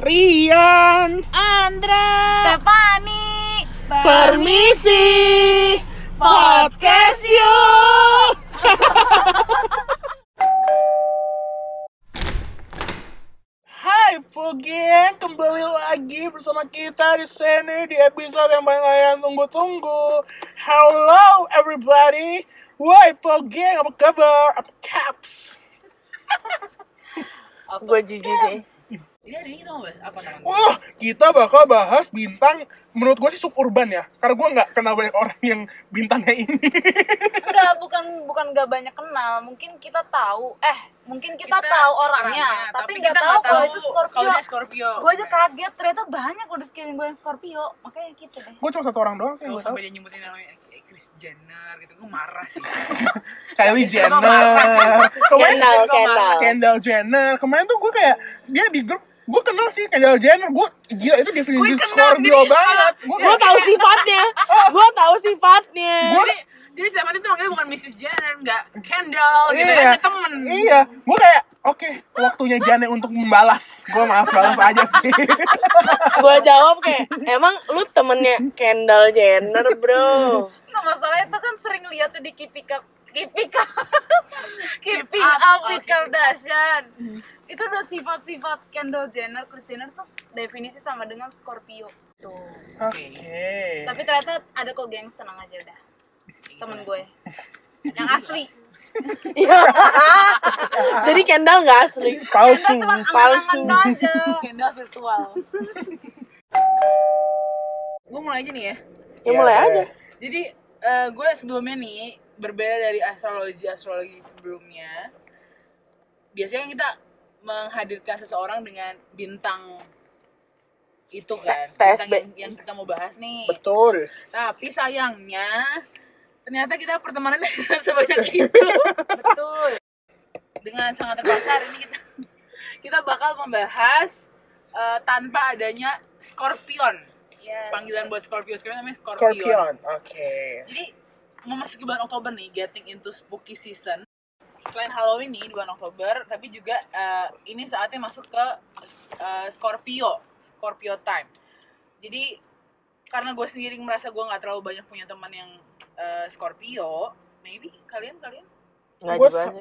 Rian. Andra. Stefani. Permisi. Podcast yuk. Hai Pugeng, kembali lagi bersama kita di sini di episode yang banyak kalian tunggu-tunggu. Hello everybody, woi Pugeng, apa kabar? Apa caps? Gue jijik sih Ini hari ini kita mau bahas apa namanya? Wah, kita bakal bahas bintang menurut gue sih suburban ya, karena gue nggak kenal banyak orang yang bintangnya ini. Enggak, bukan bukan gak banyak kenal Mungkin kita tahu Eh, mungkin kita, tahu orangnya, Tapi nggak tahu kalau itu Scorpio Kalau Scorpio. Gue aja kaget, ternyata banyak udah sekeliling gue yang Scorpio Makanya gitu deh gue cuma satu orang doang sih yang gue tahu. sampai dia nyebutin namanya Chris Jenner gitu, gue marah sih. Kylie Jenner. Kemarin Kendall? Kendall. Kendall Jenner. Kemarin tuh gue kayak dia di grup gue kenal sih Kendall Jenner. Gue gila itu definisi Scorpio banget. Gue gue tahu sifatnya gue tahu sifatnya gue Jadi, dia siapa itu manggilnya bukan Mrs. Jenner, enggak Kendall gitu iya, kan, temen. iya, gue kayak oke waktunya Jane untuk membalas. Gue malas balas aja sih. gue jawab kayak emang lu temennya Kendall Jenner bro Nggak masalah itu kan sering lihat tuh di Up Keeping Up. Keeping Up, Up with Keeping Kardashian. Itu udah sifat-sifat Kendall Jenner, Kris Jenner Terus definisi sama dengan Scorpio. Tuh. Oke. Tapi ternyata ada kok gengs, tenang aja udah. Temen gue. Yang asli. Iya. jadi Kendall nggak asli. Palsu. Palsu. Kendall virtual. gue mulai aja nih ya. ya mulai Iya, aja. Jadi eh, gue sebelumnya nih berbeda dari astrologi astrologi sebelumnya. Biasanya kita menghadirkan seseorang dengan bintang itu kan, TSB. bintang yang, yang kita mau bahas nih. Betul. Tapi sayangnya ternyata kita pertemanan sebanyak itu. Betul Dengan sangat terpaksa hari ini kita kita bakal membahas eh, tanpa adanya Scorpion. yes. Panggilan buat Scorpio sekarang namanya Scorpion. Oke. Jadi memasuki bulan Oktober nih, getting into spooky season. Selain Halloween nih di bulan Oktober, tapi juga eh, ini saatnya masuk ke eh, Scorpio, Scorpio time. Jadi karena gue sendiri merasa gue nggak terlalu banyak punya teman yang eh, Scorpio, maybe kalian kalian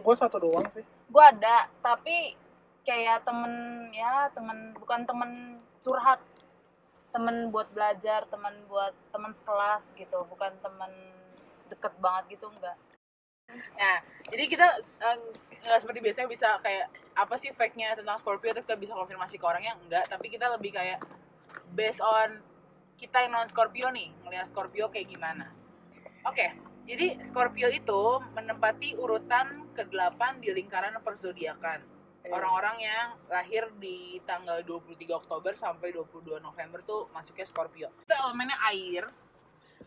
gue satu doang sih. Gue ada, tapi kayak temen ya temen bukan temen curhat temen buat belajar temen buat temen sekelas gitu bukan temen deket banget gitu enggak Nah, jadi kita eh, nggak seperti biasanya bisa kayak apa sih fake-nya tentang Scorpio terus kita bisa konfirmasi ke orangnya enggak, tapi kita lebih kayak based on kita yang non Scorpio nih, ngelihat Scorpio kayak gimana. Oke, jadi Scorpio itu menempati urutan ke-8 di lingkaran perzodiakan. Orang-orang yang lahir di tanggal 23 Oktober sampai 22 November tuh masuknya Scorpio. Itu elemennya air,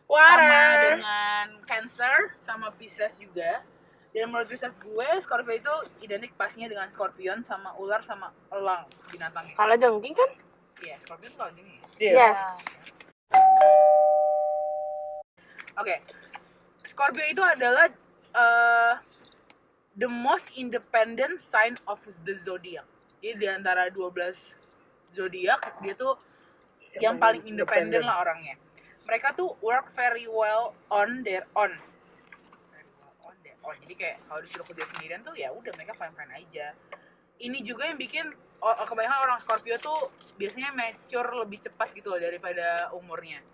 sama water dengan Cancer sama Pisces juga. Dan menurut riset gue, Scorpio itu identik pastinya dengan Scorpion sama ular sama elang binatangnya. kalau jengking kan Iya, Scorpion kalau gini. Iya. yes Oke. Scorpio itu adalah eh, the most independent sign of the zodiac. Jadi di antara 12 zodiak, dia tuh yang paling independen lah orangnya. Mereka tuh work very well on their own. Jadi kayak kalau disuruh kerja sendirian tuh ya udah mereka fine fine aja. Ini juga yang bikin oh, kebanyakan orang Scorpio tuh biasanya mature lebih cepat gitu loh daripada umurnya.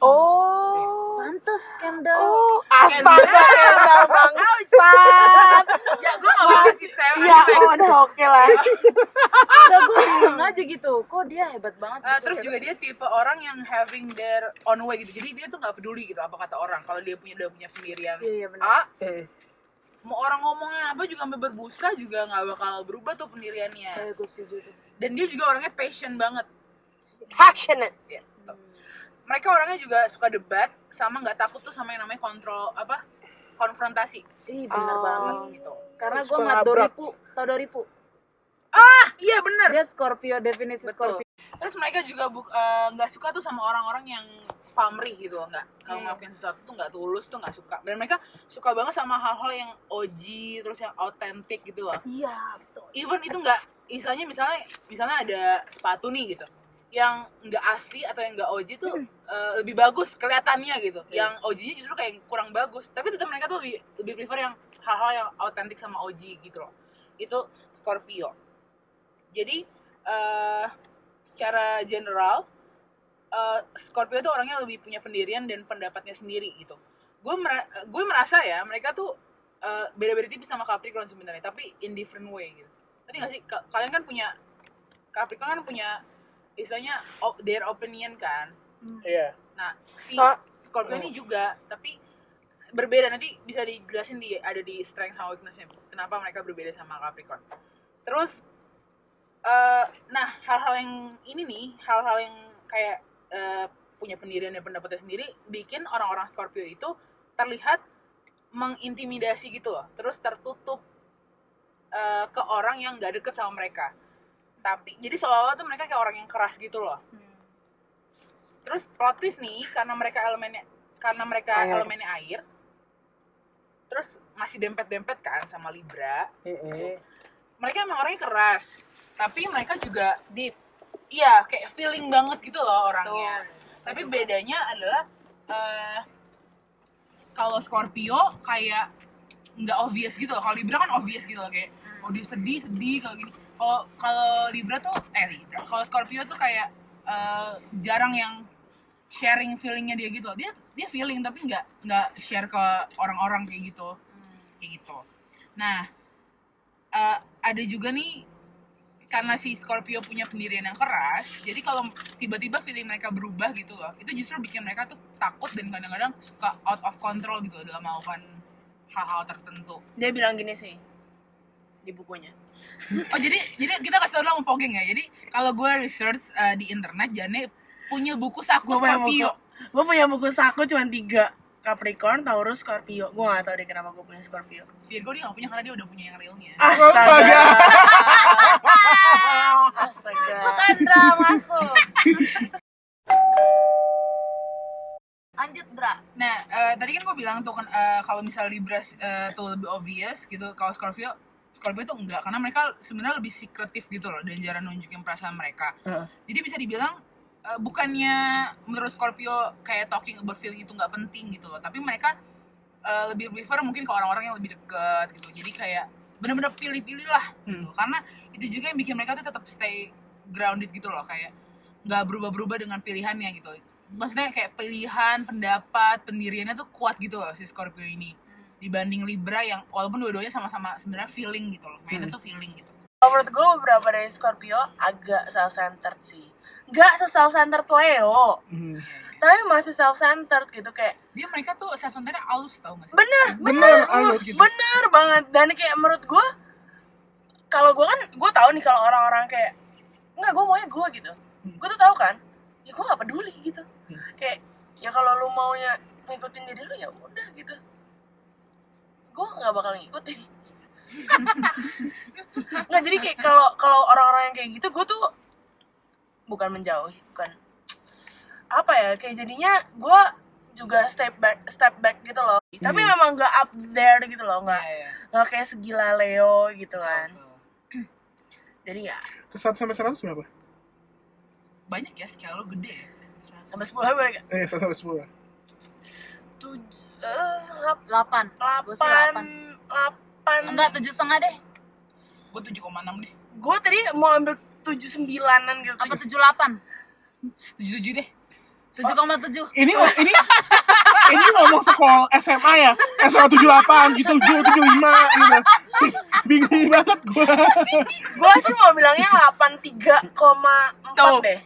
Oh. Pantes Kendall. Oh astaga Kendall bangsat. Ya gue gak mau sistem ya oh, udah oke lah. Enggak gue bingung aja gitu. Kok dia hebat banget Uh, gitu. terus juga dia tipe orang yang having their own way gitu. Jadi dia tuh nggak peduli gitu apa kata orang. Kalau dia punya udah punya pendirian iya iya benar. A Hmm. mau orang ngomongnya apa juga sampai berbusa juga nggak bakal berubah tuh pendiriannya. Kayak gue setuju tuh. Dan dia juga orangnya passion banget. Passionate. Gitu. Mereka orangnya juga suka debat sama nggak takut tuh sama yang namanya kontrol apa konfrontasi Ih bener Oh. banget gitu Karena gue nabrak. Doripu Tau Doripu? ah iya bener Dia Scorpio, definisi Betul. Scorpio terus mereka juga eh, nggak suka tuh sama orang-orang yang pamrih gitu nggak kalau Hmm. ngelakuin sesuatu tuh nggak tulus tuh nggak suka dan mereka suka banget sama hal-hal yang OG terus yang autentik gitu loh Iya betul even itu nggak istilahnya misalnya misalnya ada sepatu nih gitu yang nggak asli atau yang nggak OG tuh eh, lebih bagus kelihatannya gitu. Yang OG-nya justru kayak kurang bagus. Tapi tetap mereka tuh lebih lebih prefer yang hal-hal yang autentik sama OG gitu loh. Itu Scorpio. Jadi eh secara general eh, Scorpio tuh orangnya lebih punya pendirian dan pendapatnya sendiri gitu. Gue gue merasa ya mereka tuh eh, beda-beda tipis sama Capricorn sebenarnya tapi in different way gitu. Tadi nggak sih? Ka- kalian kan punya Capricorn kan punya istilahnya op- their opinion kan. Iya. nah si So- Scorpio ini juga tapi berbeda. Nanti bisa dijelasin di ada di strength sama weaknessnya. Kenapa mereka berbeda sama Capricorn. Terus eh nah hal-hal yang ini nih hal-hal yang kayak eh, punya pendirian dan pendapatnya sendiri bikin orang-orang Scorpio itu terlihat mengintimidasi gitu loh. Terus tertutup eh, ke orang yang gak deket sama mereka tapi jadi seolah-olah tuh mereka kayak orang yang keras gitu loh. Terus plot twist nih karena mereka elemennya karena mereka Air. elemennya air terus masih dempet-dempet kan sama Libra. Mm-mm. mereka emang orangnya keras tapi mereka juga deep. Iya kayak feeling banget gitu loh orangnya. Tapi bedanya adalah eh, kalau Scorpio kayak nggak obvious gitu loh. Kalau Libra kan obvious gitu loh kayak oh dia sedih sedih kalau gini kalau kalau Libra tuh eh Libra. Kalau Scorpio tuh kayak eh, jarang yang sharing feelingnya dia gitu. Dia dia feeling tapi nggak nggak share ke orang-orang kayak gitu. Kayak gitu. Nah eh, ada juga nih karena si Scorpio punya pendirian yang keras jadi kalau tiba-tiba feeling mereka berubah gitu loh itu justru bikin mereka tuh takut dan kadang-kadang suka out of control gitu loh dalam melakukan hal-hal tertentu. Dia bilang gini sih di bukunya. Oh jadi jadi kita kasih tau dulu sama Pogeng ya jadi kalau gue research eh, di internet Jane punya buku saku Gue punya buku, Scorpio gue punya buku saku cuma tiga. Capricorn, Taurus, Scorpio. Gue gak tau deh kenapa gue punya Scorpio. Virgo dia gak punya karena dia udah punya yang realnya Astaga. Astaga. Sandra masuk. Lanjut, Bra. Nah, eh, tadi kan gue bilang tuh kan eh, kalau misalnya Libra eh, tuh lebih obvious gitu, kalau Scorpio Scorpio tuh enggak karena mereka sebenarnya lebih secretive gitu loh dan jarang nunjukin perasaan mereka. Heeh. Jadi bisa dibilang eh, bukannya menurut Scorpio kayak talking about feeling itu nggak penting gitu loh, tapi mereka eh, lebih prefer mungkin ke orang-orang yang lebih deket gitu. Jadi kayak bener-bener pilih-pilih lah gitu. Karena itu juga yang bikin mereka tuh tetap stay grounded gitu loh kayak nggak berubah-berubah dengan pilihannya gitu maksudnya kayak pilihan pendapat pendiriannya tuh kuat gitu loh si Scorpio ini dibanding Libra yang walaupun dua-duanya sama-sama sebenarnya feeling gitu loh mainnya tuh feeling gitu Kalau menurut gue beberapa dari Scorpio agak self-centered sih. Gak se-self-centered Leo, Hmm. tapi masih self-centered gitu kayak dia mereka tuh self-centerednya halus tau gak sih bener, Bener, bener, halus gitu. bener banget. Dan kayak menurut gue, kalau gue kan, gue tahu nih kalau orang-orang kayak nggak gue maunya gue gitu. Gue tuh tahu kan, ya gue gak peduli gitu. Kayak ya kalau lu maunya ngikutin diri lu ya udah gitu. Gue nggak bakal ngikutin. nggak jadi kayak kalau kalau orang-orang yang kayak gitu gue tuh bukan menjauhi bukan apa ya kayak jadinya gue juga step back step back gitu loh tapi Hmm. memang nggak up there gitu loh nggak iya. nggak kayak segila Leo gitu kan jadi ya Ke 1 sampai 100 berapa? banyak ya skala lo gede ya sampai sepuluh berapa Eh, 1 sampai 10. tujuh eh, lap- 8. Gua sih delapan delapan Enggak, tujuh setengah deh. gue 7,6 deh gue tadi mau ambil tujuh sembilanan gitu Apa tujuh delapan? 77 deh Tujuh koma tujuh. Ini ini ini ngomong sekolah SMA ya. SMA 78 gitu, 75 gitu. Bingung banget gua. gue sih mau bilangnya delapan tiga koma empat deh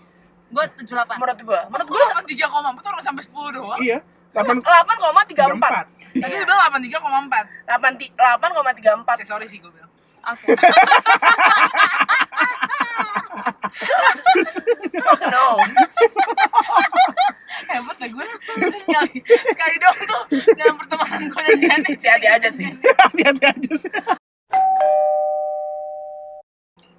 Gue tujuh delapan. menurut gue menurut gue gue 83,4 tuh orang sampai 10 doang Iya, 8 delapan koma tiga empat. 34. tadi lu bilang 83,4 delapan delapan koma tiga empat. Sorry sih gue bilang. Oke. no. Hebat ya gue. Sekali sekali dong tuh dalam pertemanan gue dan Janet hati-hati aja sih. Hati-hati aja sih.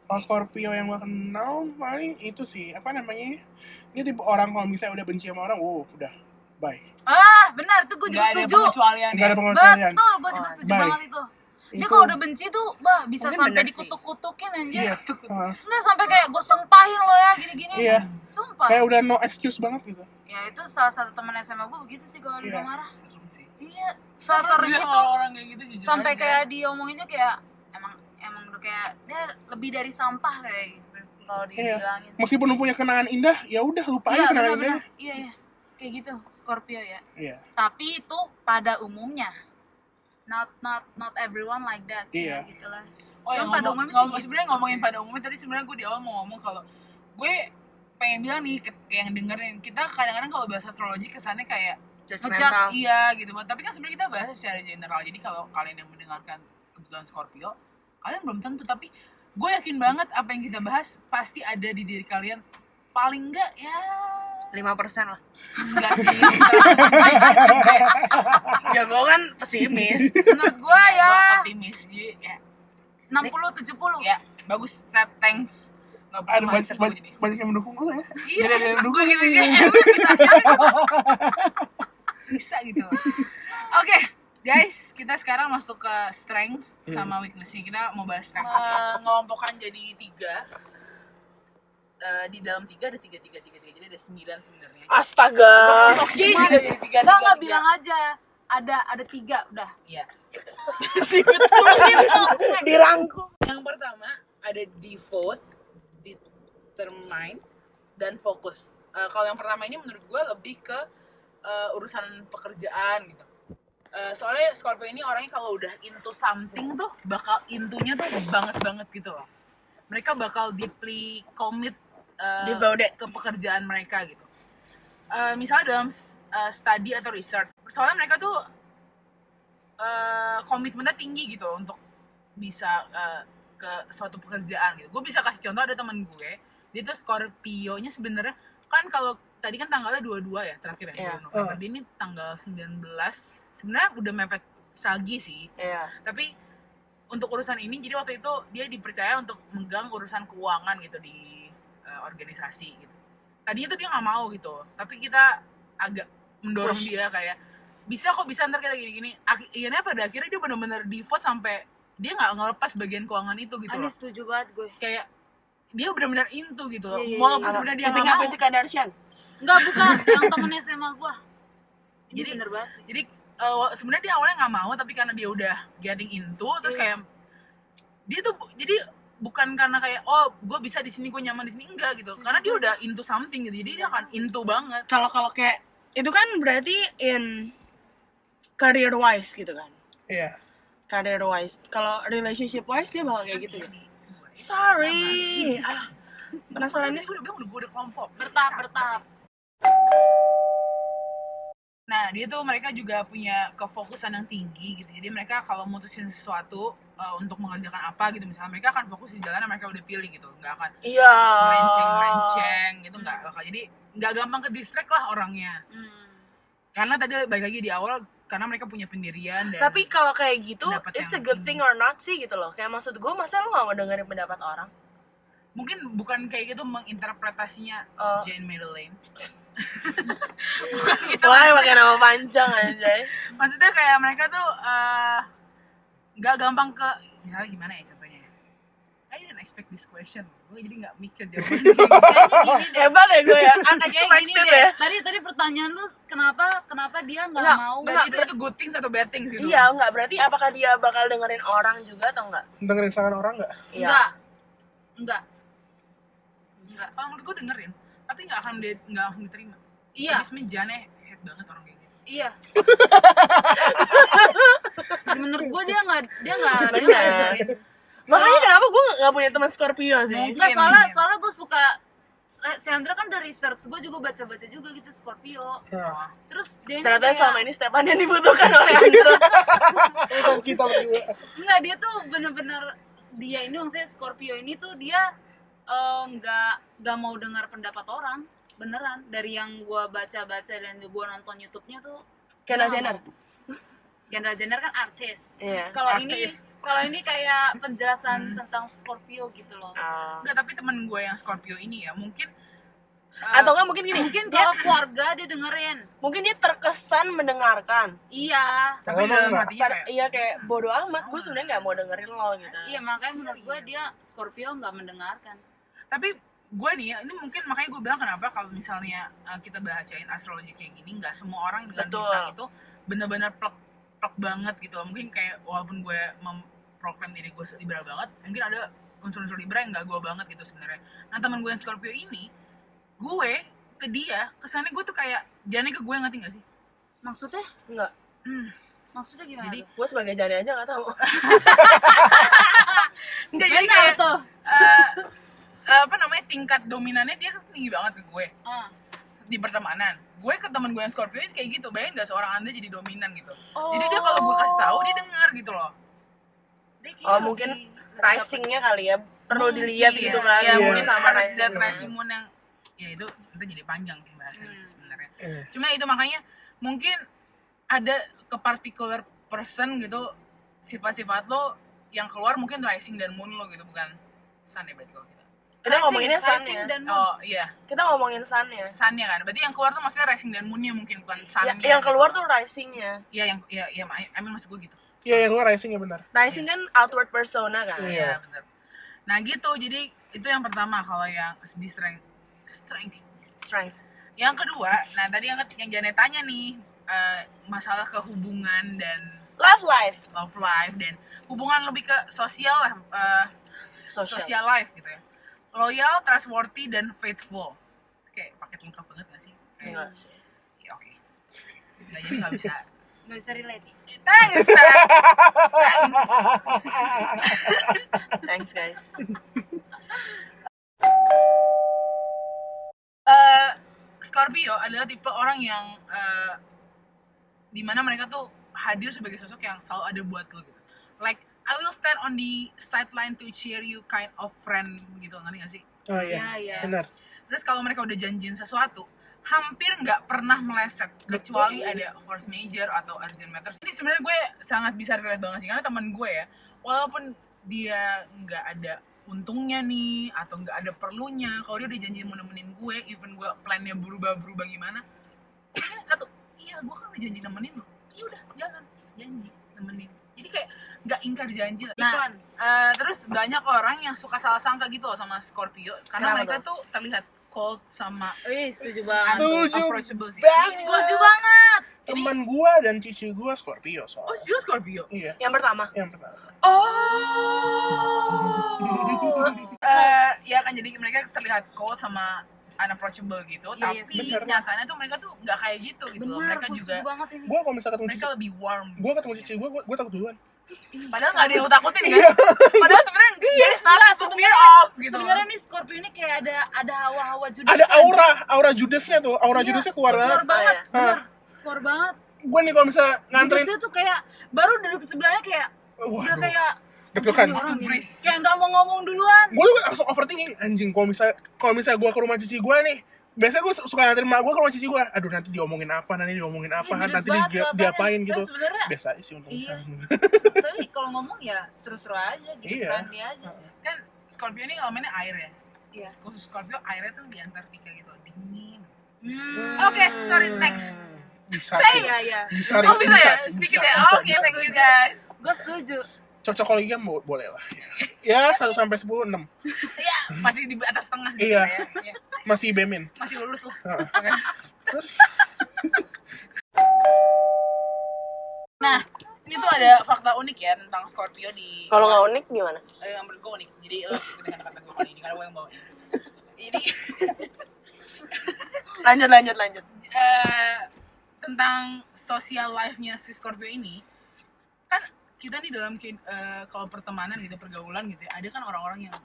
Kalau Scorpio yang gua kenal paling itu sih apa namanya? Ini tipe orang kalau misalnya udah benci sama orang, wow, udah bye. Ah, benar tuh gue juga Gak ada setuju. pengecualian Gak ya ada pengecualian. Betul, gue juga Oh, setuju banget itu. dia Itu- kalau udah benci tuh bah bisa Mungkin sampai dikutuk-kutukin anjir Iya. Ah, nggak sampai kayak gue sumpahin lo ya gini-gini Iya. sumpah Kayak udah no excuse banget gitu. ya itu salah satu teman SMA gue begitu sih kalau dia Iya. marah iya sasar gitu orang kayak gitu jujur sampai aja. kayak diomonginnya kayak emang emang udah kayak dia lebih dari sampah kayak gitu kalau Iya. dibilangin Meskipun lu punya kenangan indah, ya udah lupa iya aja kenangan indahnya. iya iya kayak gitu Scorpio ya Iya. tapi itu pada umumnya not not not everyone like that Iya. ya, gitu lah Oh ya Cuma pada ngomong, umumnya ngomong- gitu. sebenarnya ngomongin pada umumnya tadi sebenarnya gue di awal mau ngomong kalau gue pengen bilang nih ke, ke yang dengerin kita kadang-kadang kalau bahas astrologi kesannya kayak Judgmental. iya gitu tapi kan sebenarnya kita bahas secara general jadi kalau kalian yang mendengarkan kebetulan Scorpio kalian belum tentu tapi gue yakin banget apa yang kita bahas pasti ada di diri kalian paling enggak ya lima persen lah enggak sih 100% ya gue kan pesimis menurut gue Gua ya optimis jadi ya 60 70 ya bagus Sep, thanks nggak Ada banyak, banyak, banyak yang mendukung lu ya. Iya, Jadi ada yang gue dukung gitu cari bisa gitu. Oke, guys, kita sekarang masuk ke strengths Hmm. sama weakness. Kita mau bahas strengths. Mengelompokkan jadi tiga. Eh, di dalam tiga ada tiga tiga tiga tiga jadi ada sembilan sebenarnya. astaga Oke, tiga Enggak tiga, tiga. bilang aja ada ada tiga udah Iya. dirangkum Yang pertama ada devote, determine, dan fokus. Eh, kalau yang pertama ini menurut gue lebih ke eh, urusan pekerjaan gitu. Eh, soalnya Scorpio ini orangnya kalau udah into something tuh bakal intunya tuh banget banget gitu loh. Mereka bakal deeply commit eh, Devoted. ke pekerjaan mereka gitu. Eh, misalnya dalam eh, study atau research, soalnya mereka tuh eh, komitmennya tinggi gitu untuk bisa eh, ke suatu pekerjaan gitu. Gue bisa kasih contoh ada teman gue, dia tuh Scorpio-nya sebenarnya kan kalau tadi kan tanggalnya 22 ya terakhir ya bulan November. Dia ini tanggal 19 sebenarnya udah mepet Sagi sih, Iya. tapi untuk urusan ini jadi waktu itu dia dipercaya untuk megang urusan keuangan gitu di organisasi gitu. Tadinya tuh dia nggak mau gitu, tapi kita agak mendorong Push. dia kayak bisa kok bisa ntar kita gini-gini. Akhirnya pada akhirnya dia benar-benar devote sampai dia nggak ngelepas bagian keuangan itu gitu Ani loh. setuju banget gue Kayak dia benar-benar into gitu loh. Iya, iya, Walaupun iya. sebenarnya dia nggak mau. the Kardashian enggak bukan yang temen SMA gue jadi bener banget sih jadi wa- sebenarnya dia awalnya nggak mau tapi karena dia udah getting into terus Iya. kayak dia tuh jadi bukan karena kayak oh gue bisa di sini gue nyaman di sini enggak gitu. Setuju karena dia udah into something gitu jadi dia akan into banget. Kalau kalau kayak itu kan berarti in career wise gitu kan? Iya. career wise kalau relationship wise dia bakal kayak gitu ya? Di kedua. sorry. Ah penasaran Penasaran gue udah bilang udah gue udah kelompok. Bertahap bertahap. Nah, dia tuh mereka juga punya kefokusan yang tinggi gitu. Jadi mereka kalau mutusin sesuatu uh, untuk mengerjakan apa gitu, misalnya mereka akan fokus di jalan yang mereka udah pilih gitu. Nggak akan iya melenceng-melenceng gitu, nggak bakal. Jadi nggak gampang ke distract lah orangnya. hmm. Karena tadi balik lagi di awal, karena mereka punya pendirian dan tapi kalau kayak gitu it's a good tinggi. thing or not sih gitu loh kayak maksud gue masa lu gak mau dengerin pendapat orang mungkin bukan kayak gitu menginterpretasinya Oh. Jane Madeleine. bukan gitu. Wah, pakai nama panjang aja. Maksudnya kayak mereka tuh eh, nggak gampang ke misalnya gimana ya contohnya? I didn't expect this question. Gue jadi nggak mikir jawabannya. kayaknya gini deh Hebat ya gue ya, kayak gini deh ya. tadi tadi pertanyaan lu kenapa kenapa dia nggak Nggak, mau Berarti itu, itu good things atau bad things gitu? Iya, enggak berarti apakah dia bakal dengerin orang juga atau enggak? Dengerin saran orang nggak? Iya. enggak enggak enggak Kalau menurut gue dengerin, tapi nggak akan dia nggak langsung diterima. iya mean Jane head banget orang kayak. Iya menurut gue dia nggak dia nggak dia Bener. nggak Makanya kenapa gue gak punya teman Scorpio sih? Enggak, soalnya soalnya gue suka si Andra kan dari research gue juga baca-baca juga gitu Scorpio Nah, terus dia ini Ternyata kayak selama ini Stepan yang dibutuhkan oleh Andra. itu kita berdua. enggak dia tuh bener-bener dia ini maksudnya Scorpio ini tuh dia eh, nggak nggak mau dengar pendapat orang beneran dari yang gue baca-baca dan gue nonton YouTube-nya tuh Kendall dia Jenner. Kendall Jenner kan artis Iya. kalau ini kalau ini kayak penjelasan Hmm. tentang Scorpio gitu loh. Enggak, tapi temen gue yang Scorpio ini ya mungkin Eh, atau enggak mungkin gini mungkin dia kalau keluarga dia dengerin mungkin dia terkesan mendengarkan iya tapi Kalau dalam enggak. hatinya kayak iya kayak bodoh amat gue sebenarnya nggak mau dengerin lo gitu iya makanya menurut gue dia Scorpio nggak mendengarkan tapi gue nih ya ini mungkin makanya gue bilang kenapa kalau misalnya uh, kita bacain astrologi kayak gini nggak semua orang dengan Betul. bintang itu benar-benar plek plek banget gitu mungkin kayak walaupun gue memproklaim diri gue libra banget mungkin ada unsur-unsur libra yang nggak gue banget gitu sebenarnya. Nah teman gue yang Scorpio ini gue ke dia kesannya gue tuh kayak jangan ke gue ngerti gak sih? Maksudnya? Enggak Hmm. maksudnya gimana Jadi, gue sebagai jani aja nggak tahu. Enggak jadi kayak tuh. eh, apa namanya tingkat dominannya dia tinggi banget ke gue Ah. di pertemanan gue ke teman gue yang Scorpio itu kayak gitu bayangin gak seorang anda jadi dominan gitu oh. jadi dia kalau gue kasih tahu dia dengar gitu loh Oh, mungkin risingnya kali ya perlu Mungkin, dilihat Iya, gitu kan ya, Iya. mungkin sama harus rising lihat rising moon yang ya itu itu jadi panjang pembahasannya Hmm. sih sebenarnya Iya. cuma itu makanya mungkin ada ke particular person gitu sifat-sifat lo yang keluar mungkin rising dan moon lo gitu bukan sun ya berarti kalau kita kita ngomonginnya Rising- sun rising ya dan moon. oh iya kita ngomongin sun ya sunnya kan berarti yang keluar tuh maksudnya rising dan moonnya mungkin bukan sunnya Ya, yang keluar gitu. tuh risingnya Iya yang ya ya I mean maksud gue gitu. Iya, yang gue rising ya benar. rising kan outward persona kan Iya. Iya benar. Nah gitu jadi itu yang pertama kalau yang di strength strength. strength Yang kedua, nah tadi yang yang Janet tanya nih eh, masalah kehubungan dan love life love life dan hubungan lebih ke sosial lah eh, social, social life gitu ya. Loyal, trustworthy dan faithful. Kayak paket lengkap banget gak sih? Kayak, Enggak sih. ya, oke. Nggak jadi nggak bisa. nggak bisa relate Thanks, Steph. Thanks. thanks guys Eh, Scorpio adalah tipe orang yang eh, di mana mereka tuh hadir sebagai sosok yang selalu ada buat lo gitu. Like I will stand on the sideline to cheer you kind of friend gitu ngerti gak sih? Oh iya iya, iya benar. Terus kalau mereka udah janjiin sesuatu, hampir nggak pernah meleset kecuali ada force major atau urgent matters. Ini sebenarnya gue sangat bisa relate banget sih karena teman gue ya, walaupun dia nggak ada untungnya nih atau nggak ada perlunya, kalau dia udah janji mau nemenin gue, even gue plannya berubah-berubah gimana, dia satu, iya gue kan udah janji nemenin lo, iya udah jalan, janji nemenin. Jadi kayak nggak ingkar janji lah. Nah, Eh, terus banyak orang yang suka salah sangka gitu loh sama Scorpio karena Kenapa mereka tuh terlihat cold sama Wih, setuju banget Setuju approachable sih. banget. Setuju banget Teman gue dan cici gue Scorpio Oh, soalnya. sih Scorpio. Iya, yang pertama yang pertama. Oh. Eh, ya kan jadi mereka terlihat cold sama unapproachable gitu, Iya, iya, tapi bener. nyatanya tuh mereka tuh nggak kayak gitu gitu loh. benar Mereka juga setuju banget ini Gue kalau misalnya ketemu cici, mereka lebih warm. gue ketemu cici gue, gue takut duluan. Padahal nggak ada yang takutin kan? Padahal sebenarnya there is nothing to fear of gitu. sebenarnya nih Scorpio ini kayak ada ada hawa-hawa judes Ada aura, aura judesnya tuh, aura Iya, judesnya keluar keluar banget. banget Ah. keluar banget Gue nih kalau misalnya nganterin, Judesnya tuh kayak baru duduk sebelahnya kayak udah waduh, kayak deg-degan. Kayak nggak mau ngomong duluan Gue langsung overthinking, anjing. Kalau misalnya, kalau misalnya gue ke rumah cici gue nih, biasanya gue suka nganterin mak gue ke rumah cici gue. Aduh nanti diomongin apa, nanti diomongin apa, judes nanti banget di, kelihatannya. diapain gitu. Tapi sebenarnya Biasa sih untuk Iya. tapi kalau ngomong ya seru-seru aja gitu Iya. aja Kan Scorpio ini elemennya air ya. Iya. Khusus Scorpio airnya tuh di Antartika gitu, dingin. Hmm. Oke, sorry, next. Bisa sih. iya iya Bisa, Oh bisa ya? Sedikit ya? Oke, bisa. thank you guys. gue setuju Cocok kolegium bo- boleh lah. Ya, 1 sampai 10, 6. Ya, masih di atas tengah gitu Iya. ya. Ya, Masih bemin. Masih lulus lah. Terus, Nah, ini tuh ada fakta unik ya tentang Scorpio di kalau nggak unik gimana Eh, yang menurut gue unik. Jadi lo dengan kata gue kali ini karena gue yang bawa. Ini lanjut lanjut lanjut eh, tentang social life-nya si Scorpio ini kan kita nih dalam eh, kalau pertemanan gitu pergaulan gitu ya ada kan orang-orang yang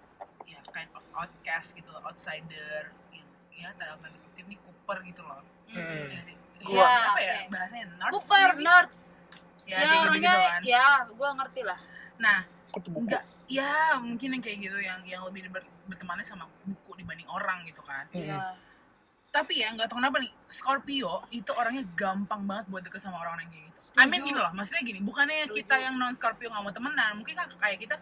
ya kind of outcast gitu loh, outsider yang ya tanda tanda kutip nih Cooper gitu loh Hmm. Iya sih. Gua. Ya, apa ya Oke. bahasanya nerds Cooper maybe? nerds ya, ya, orangnya gitu kan ya gue ngerti lah nah enggak ya mungkin yang kayak gitu yang yang lebih ber- bertemannya sama buku dibanding orang gitu kan Hmm. Iya. Tapi ya nggak tahu kenapa nih Scorpio itu orangnya gampang banget buat deket sama orang-orang kayak gitu. I mean Setuju. gini loh, maksudnya gini, bukannya Setuju. kita yang non Scorpio nggak mau temenan, mungkin kan kayak kita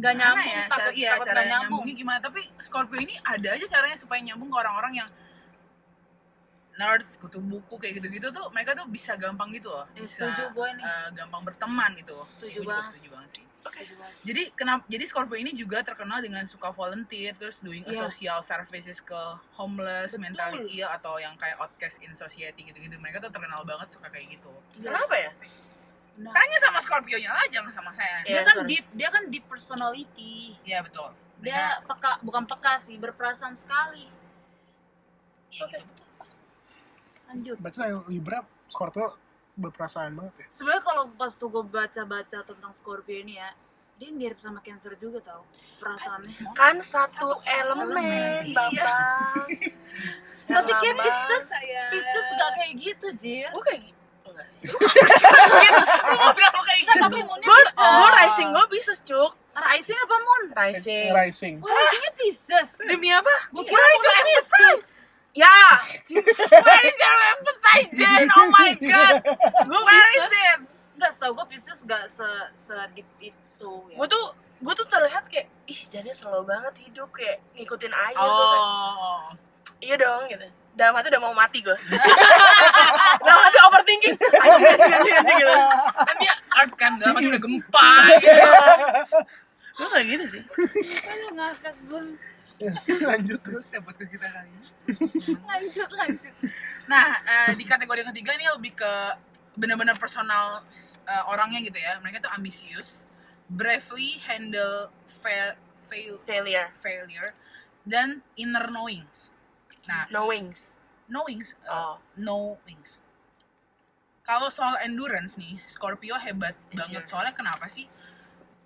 nggak gimana nyambung ya, takut iya, takut cara nyambung nyambungnya gimana, tapi Scorpio ini ada aja caranya supaya nyambung ke orang-orang yang nerds kutu buku kayak gitu-gitu tuh mereka tuh bisa gampang gitu loh Eh, bisa setuju gue nih. eh, gampang berteman gitu Setuju Gue banget. setuju banget sih Setuju banget. jadi kenapa jadi Scorpio ini juga terkenal dengan suka volunteer terus doing a Iya. social services ke homeless Betul. mentally ill atau yang kayak outcast in society gitu-gitu mereka tuh terkenal banget suka kayak gitu Kenapa ya? Benar. tanya sama Scorpio-nya lah jangan sama saya Dia Iya, kan sorry. deep, dia kan deep personality. iya betul Dia peka, bukan peka sih, berperasaan sekali. Iya, Oke. gitu. Lanjut. Berarti yang Libra Scorpio berperasaan banget ya. Sebenarnya kalau pas tuh gue baca-baca tentang Scorpio ini ya, dia mirip sama Cancer juga tau perasaannya. Kan satu, Satu elemen, elemen, Bapak. Tapi kayak. Pisces, Saya. Pisces gak kayak gitu, Jir. Gue kayak gitu. Enggak sih. Lu mau bilang lu kayak gitu tapi moonnya Gue Pisces. gue rising gue bisa cuk. Rising apa moon? Rising. Rising. Wah, risingnya Pisces. Demi apa? Gue kira bukan Pisces. Ya. Where is your Jen? Oh my god. Gue Where is it? Enggak, setahu gue Pisces gak se, se deep itu ya. Gue tuh gue tuh terlihat kayak ih jadi slow banget hidup kayak ngikutin air gua kayak, Oh. iya dong gitu dalam hati udah mau mati gue dalam hati overthinking anjing anjing anjing anjing gitu Kan dia art kan, dalam hati udah gempa gitu. gue kayak gitu sih Aduh, ngakak gue. Lanjut terus. Terus dapat ke kita kali ini. Lanjut, lanjut. Nah, eh, di kategori yang ketiga ini lebih ke benar-benar personal eh, orangnya gitu ya. Mereka tuh ambisius, bravely handle fail, fail, failure failure, dan inner knowings. Nah, no wings knowings, eh, oh no wings. Kalau soal endurance nih, Scorpio hebat banget. Endurance. Soalnya kenapa sih?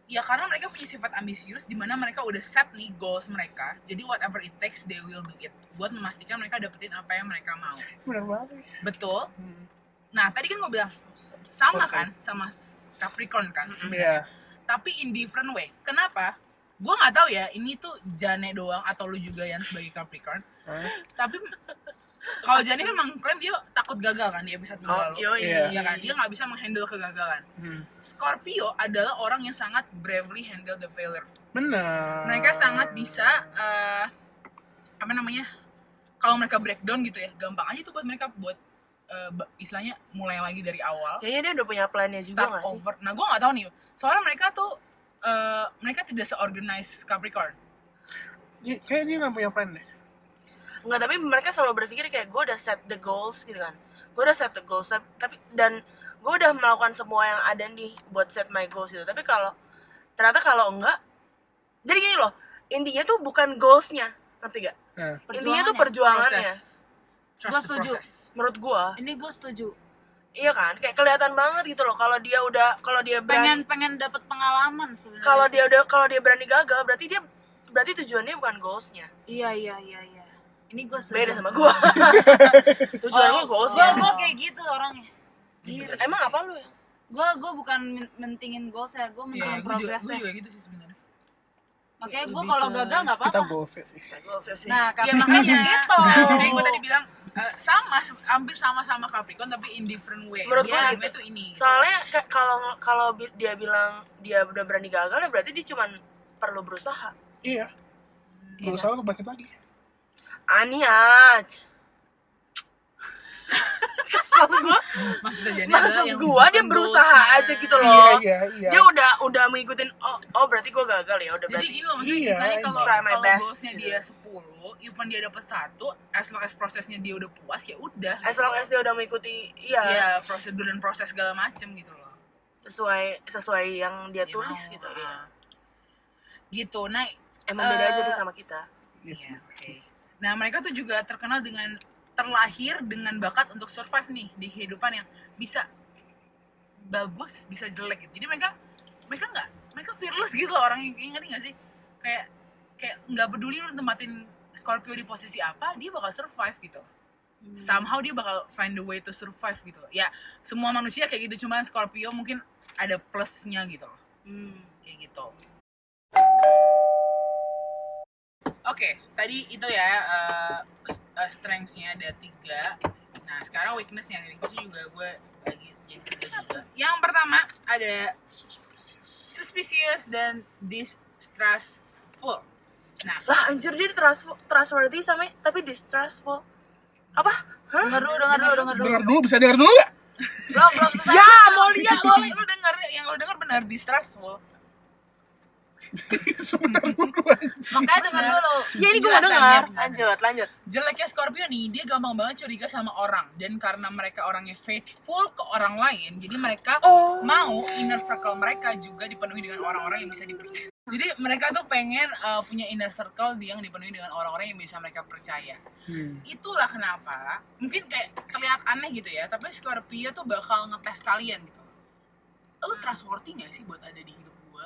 Ya karena mereka punya sifat ambisius, di mana mereka udah set nih goals mereka. Jadi whatever it takes, they will do it. Buat memastikan mereka dapetin apa yang mereka mau. Bener banget. Betul. Hmm. Nah, tadi kan gue bilang sama kan, sama Capricorn kan. Mm-mm. sebenarnya. Iya. Tapi in different way. Kenapa? Gue nggak tahu ya, ini tuh Jane doang atau lu juga yang sebagai Capricorn. Hah? Tapi kalau Jane kan mengklaim dia takut gagal kan di episode oh lalu. yo Iya. Iya kan, dia nggak bisa menghandle kegagalan. Hmm. Scorpio adalah orang yang sangat bravely handle the failure. Bener. Mereka sangat bisa eh, apa namanya? Kalau mereka breakdown gitu ya, gampang aja tuh buat mereka buat ba- istilahnya mulai lagi dari awal. kayaknya dia udah punya plannya juga start gak sih over. Nah, gue nggak tahu nih. Soalnya mereka tuh eh, mereka tidak seorganize Capricorn. Iya, Kayaknya dia nggak punya plan deh. Enggak, tapi mereka selalu berpikir kayak gue udah set the goals gitu kan gue udah set the goals tap- tapi dan gue udah melakukan semua yang ada nih buat set my goals gitu tapi kalau ternyata kalau enggak jadi gini loh intinya tuh bukan goalsnya ngerti gak Nah, intinya tuh Perjuangannya. the setuju. menurut gue Ini gue setuju. iya kan kayak kelihatan banget gitu loh kalau dia udah kalau dia Pengen berani pengen dapat pengalaman sebenarnya. kalau dia udah kalau dia berani gagal berarti dia berarti tujuannya bukan goalsnya Iya iya iya iya. Ini gue beda sama gue tujuan gue Gue goalsnya gue kayak gitu orangnya. Iya. emang apa lu ya Gue gue bukan men- mentingin goals ya, gue Iya, mentingin gue juga, progresnya. gue juga gitu sih sebenarnya. Makanya gue lebih kalau gagal nggak Kita apa-apa. goalsnya sih. goalsnya sih Nah, Ya makanya gitu. Nah, makanya gue tadi bilang eh, sama, hampir sama-sama Capricorn tapi in different way. menurut gue Yes. Gue tuh ini. soalnya kalau kalau dia bilang dia udah berani gagal ya berarti dia cuman perlu berusaha Iya. Iya. Berusaha bangkit lagi. Aniat kesel gua Maksudnya jadi maksud gua dia berusaha aja gitu loh Iya, iya, iya. dia udah udah mengikutin oh, oh berarti gua gagal ya udah Jadi berarti gini loh, maksudnya Iya, kalau kalau goalsnya gitu. dia 10, even dia dapat satu, as long as prosesnya dia udah puas ya udah. as long as dia udah mengikuti iya Iya, prosedur dan proses segala macem gitu loh. sesuai sesuai yang dia Dia tulis mau, gitu iya. Gitu. Nah, emang beda aja Eh, sama kita Yes. Iya, oke. Nah, mereka tuh juga terkenal dengan terlahir dengan bakat untuk survive nih di kehidupan yang bisa bagus, bisa jelek gitu. Jadi mereka mereka nggak mereka fearless gitu loh orang yang ngerti nggak sih? Kayak kayak nggak peduli lu tempatin Scorpio di posisi apa, dia bakal survive gitu. Hmm. Somehow dia bakal find the way to survive gitu. Ya, semua manusia kayak gitu, cuman Scorpio mungkin ada plusnya gitu loh Hmm. kayak gitu. Oke, tadi itu ya uh, uh, strengths-nya ada tiga. Nah, sekarang weakness-nya, weakness juga gue lagi jadi tiga juga. Yang pertama ada suspicious dan distrustful. Nah, lah anjir dia trust trustworthy sama tapi distrustful Apa? Hah? Dengar dulu, dengar dulu, dengar dulu. Dengar dulu, bisa dengar dulu nggak? Belum, belum selesai. Ya, mau lihat lo lu denger yang lu denger benar distrustful. Sebentar dulu. Makanya dengar dulu. Ya ini gue mau dengar. Lanjut, lanjut. Jeleknya Scorpio nih, dia gampang banget curiga sama orang dan karena mereka orangnya faithful ke orang lain, jadi mereka Oh. mau inner circle mereka juga dipenuhi dengan orang-orang yang bisa dipercaya. Jadi mereka tuh pengen uh, punya inner circle yang dipenuhi dengan orang-orang yang bisa mereka percaya. Hmm. Itulah kenapa mungkin kayak terlihat aneh gitu ya, tapi Scorpio tuh bakal ngetes kalian gitu. Lu trustworthy gak sih buat ada di hidup gua?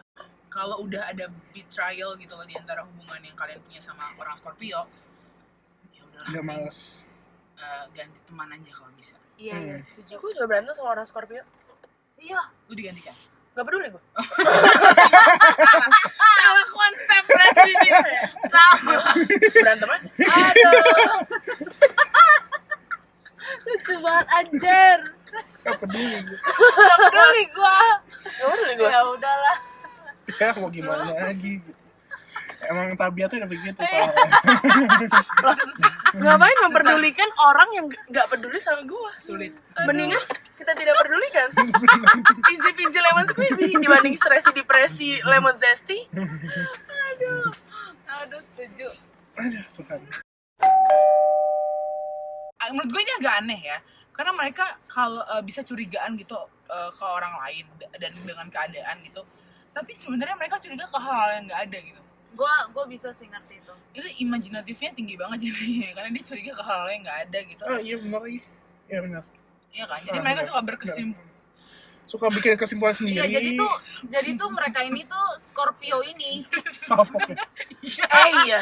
Kalau udah ada betrayal gitu loh di antara hubungan yang kalian punya sama orang Scorpio, ya udahlah. Nggak males. uh, ganti teman aja kalau bisa. Iya, iya, Hmm. setuju. Gue juga berantem sama orang Scorpio. Iya. Lu digantikan. Gak peduli gue. Salah konsep berarti sih. Sama. Berantem aja. Aduh. Lucu banget anjir. Nggak peduli gue. Gak peduli gua. Gak peduli gue. Ya udahlah. Ya mau gimana lagi. Emang tabiatnya udah begitu Iya. soalnya. Ngapain memperdulikan orang yang gak peduli sama gue? Sulit. Mendingan kita tidak pedulikan. Easy peasy lemon squeezy dibanding stresi depresi lemon zesty. Aduh, setuju. Aduh Tuhan. Ah, Menurut gue ini agak aneh ya. Karena mereka kalau uh, bisa curigaan gitu uh, ke orang lain dan dengan keadaan gitu. Tapi sebenarnya mereka curiga ke hal-hal yang nggak ada gitu. Gua gua bisa sih ngerti itu. Itu imajinatifnya tinggi banget jadinya karena dia curiga ke hal-hal yang nggak ada gitu. Oh iya benar lagi. Iya benar. Iya kan? Jadi Ah, mereka benar. suka berkesimpulan. Suka bikin kesimpulan sendiri. Iya, jadi tuh jadi tuh mereka ini tuh Scorpio ini. Apa ya? Eh iya.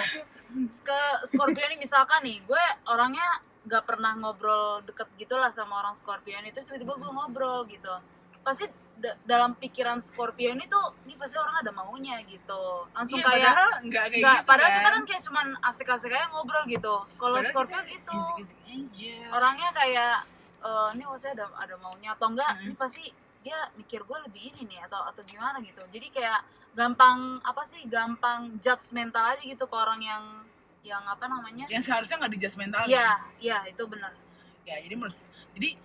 Ke Scorpio ini misalkan nih, gue orangnya gak pernah ngobrol deket gitu lah sama orang Scorpio ini terus tiba-tiba gue ngobrol gitu pasti da- dalam pikiran Scorpio ini tuh ini pasti orang ada maunya gitu. Langsung Iya, kayak padahal nggak kayak nggak gitu padahal kan. kita kan. kayak cuman asik-asik aja ngobrol gitu. Kalau Scorpio kita gitu. easy-easy aja. orangnya kayak eh, ini maksudnya ada ada maunya atau enggak Mm-mm. ini pasti dia mikir gue lebih ini nih atau atau gimana gitu. Jadi kayak gampang apa sih gampang judgmental aja gitu ke orang yang yang apa namanya? Yang seharusnya nggak di judgmental iya iya itu benar ya jadi menurut jadi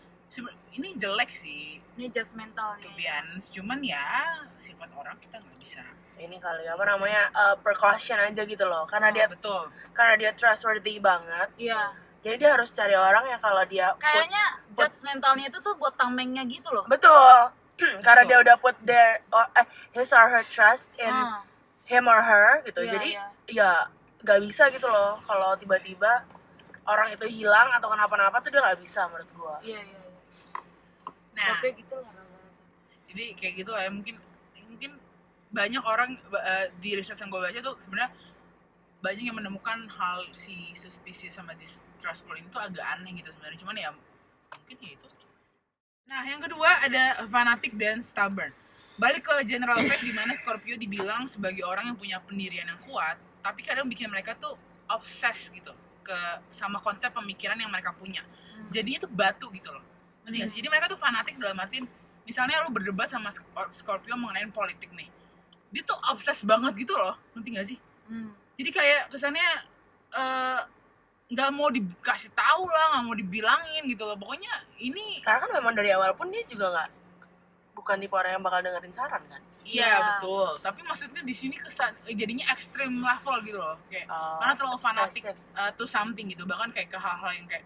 ini jelek sih ini judgmental to nih be honest cuman ya sifat orang kita nggak bisa Ini kali apa namanya eh, precaution aja gitu loh. Karena dia betul karena dia trustworthy banget. iya Jadi dia harus cari orang yang kalau dia put- kayaknya judgmentalnya itu tuh buat tamengnya gitu loh betul. karena Betul. dia udah put their or, eh, his or her trust in Ah, him or her gitu. iya, Jadi iya. ya gak bisa gitu loh kalau tiba-tiba orang itu hilang atau kenapa-napa tuh dia nggak bisa menurut gua. iya iya iya Nah. Scorpio gitu lah jadi kayak gitu lah ya mungkin mungkin banyak orang eh, di research yang gue baca tuh sebenarnya banyak yang menemukan hal si suspicious sama distrustful ini tuh agak aneh gitu sebenarnya. Cuman ya mungkin ya itu nah yang kedua ada fanatic dan stubborn. Balik ke general fact di mana Scorpio dibilang sebagai orang yang punya pendirian yang kuat tapi kadang bikin mereka tuh obses gitu ke sama konsep pemikiran yang mereka punya. Hmm. jadinya tuh batu gitu loh ngerti nggak sih? Jadi mereka tuh fanatik dalam artian misalnya lu berdebat sama Sc- Scorpio mengenai politik nih. Dia tuh obses banget gitu loh ngerti gak sih? Hmm. jadi kayak kesannya eh, nggak mau dikasih tahu lah nggak mau dibilangin gitu loh. Pokoknya ini Karena kan memang dari awal pun dia juga nggak bukan tipe orang yang bakal dengerin saran kan. iya Iya. betul. Tapi maksudnya di sini kesan eh, jadinya ekstrim level gitu loh. Kayak Oh, karena terlalu fanatik eh, to something gitu. Bahkan kayak ke hal-hal yang kayak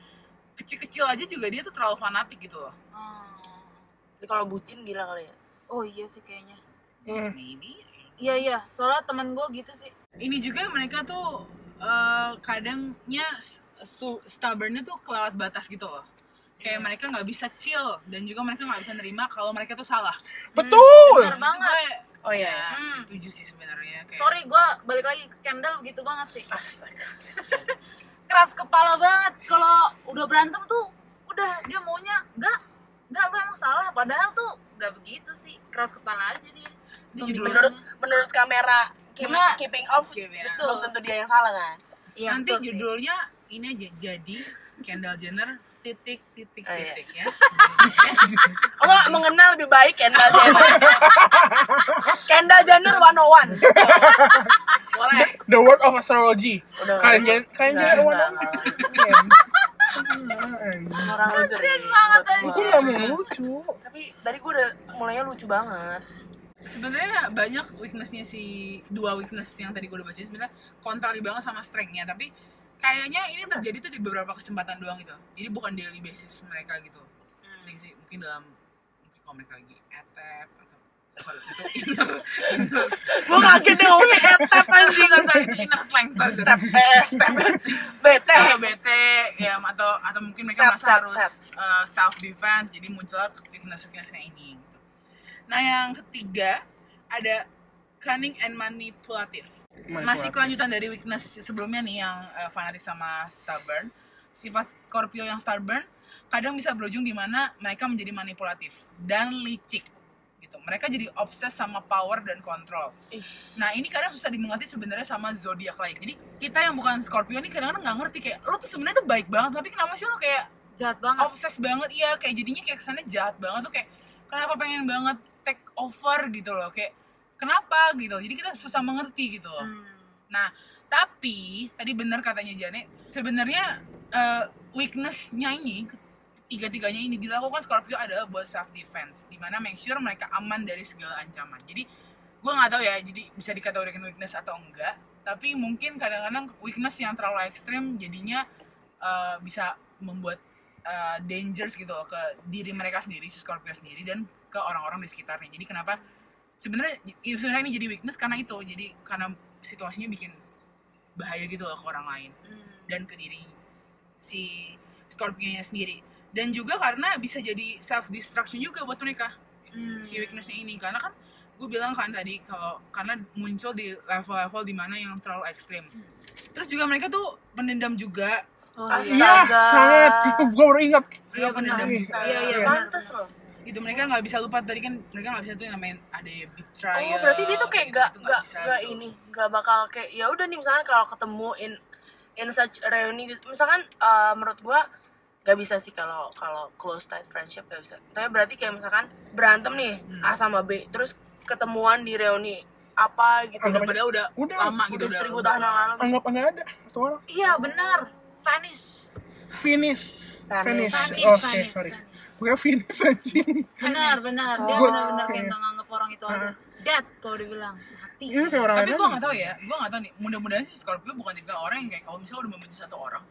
kecil-kecil aja juga dia tuh terlalu fanatik gitu loh Ah. Jadi kalau bucin gila kali ya. oh iya sih kayaknya Hmm. maybe iya iya soalnya temen gue gitu sih ini juga mereka tuh eh, kadangnya stu- stubbornnya tuh kelewat batas gitu loh kayak Iya. mereka nggak bisa chill dan juga mereka nggak bisa nerima kalau mereka tuh salah Betul. bener banget Gue, Oh ya, iya. Hmm. setuju sih sebenarnya kayak sorry gue balik lagi ke Kendall gitu banget sih Astaga. keras kepala banget kalau udah berantem tuh udah dia maunya enggak enggak lu emang salah. Padahal tuh enggak begitu sih keras kepala aja dia menurut menurut kamera keep, keeping off gitu ya. belum tentu dia yang salah kan? Ya, nanti judulnya sih. ini aja jadi Kendall Jenner titik titik oh, iya. titik iya. ya. Oh enggak mengenal lebih baik Kendall Jenner? Kendall Jenner 101 boleh. The, the word of astrology. Kendall Jenner 101 orang lucu banget, Gue gak mau lucu. tapi tadi gue udah mulainya lucu banget. Sebenarnya banyak weaknessnya si dua weakness yang tadi gue udah baca sebenarnya kontradiktif banget sama strength-nya. Tapi kayaknya ini terjadi tuh di beberapa kesempatan doang gitu. Jadi bukan daily basis mereka gitu. Sih mungkin dalam mungkin kalau mereka lagi etep atau gue kaget deh ngomongnya etep anjing sorry, sorry, itu inner slang sorry, step eh step bete atau bete ya atau atau mungkin mereka merasa set, harus set. self defense jadi muncul weakness weaknessnya ini gitu. nah yang ketiga ada cunning and manipulative. Masih kelanjutan dari weakness sebelumnya nih yang eh, fanatik sama stubborn. Sifat Scorpio yang stubborn kadang bisa berujung di mana mereka menjadi manipulatif dan licik gitu mereka jadi obses sama power dan kontrol Nah ini kadang susah dimengerti sebenarnya sama zodiak lain. Jadi kita yang bukan Scorpio nih kadang-kadang nggak ngerti kayak lo tuh sebenarnya tuh baik banget tapi kenapa sih lo kayak jahat banget obses banget iya kayak jadinya kayak kesannya jahat banget tuh kayak kenapa pengen banget take over gitu loh kayak kenapa gitu. Jadi kita susah mengerti gitu loh. Hmm. Tapi tadi benar katanya Jane sebenarnya eh, weaknessnya ini tiga-tiganya ini dilakukan Scorpio adalah buat self defense di mana make sure mereka aman dari segala ancaman. Jadi gue nggak tahu ya jadi bisa dikategorikan weakness atau enggak tapi mungkin kadang-kadang weakness yang terlalu ekstrim jadinya eh, bisa membuat eh, dangers gitu loh ke diri mereka sendiri si Scorpio sendiri dan ke orang-orang di sekitarnya. Jadi kenapa sebenarnya ya sebenarnya ini jadi weakness karena itu jadi karena situasinya bikin bahaya gitu loh ke orang lain Hmm. dan ke diri si Scorpio-nya sendiri dan juga karena bisa jadi self destruction juga buat mereka Hmm. si weakness-nya ini karena kan gue bilang kan tadi kalau karena muncul di level-level di mana yang terlalu ekstrim terus juga mereka tuh pendendam juga Oh, iya. Iya, sangat. Gue baru ingat. Iya, benar. pendendam Iya, juga iya, iya, pantes loh gitu mereka nggak bisa lupa tadi kan mereka nggak bisa tuh yang namanya ada betrayal Oh, berarti dia tuh kayak gitu, gak, itu gak, bisa gak gitu. ini, gak bakal kayak ya udah nih misalkan kalau ketemu in in such reuni gitu, misalkan eh, menurut gua gak bisa sih kalau kalau close tight friendship gak bisa. Tapi berarti kayak misalkan berantem nih Hmm. A sama B, terus ketemuan di reuni apa gitu. udah Anggap padahal udah Udah, lama gitu udah udah seribu udah- tahun yang lalu. Anggap nggak ada. Atau orang. Iya, benar. Vanish. Finish. Finish. Vanish, Oke, vanish, sorry. Gue finish anjing. Benar, benar. Dia benar-benar kayak nggak nganggep orang itu ada. Dead kalau dibilang. Mati. Ini kayak orang tapi gue aja. nggak tahu ya gue nggak tahu nih mudah-mudahan sih Scorpio bukan tipe orang yang kayak kalau misalnya udah membenci satu orang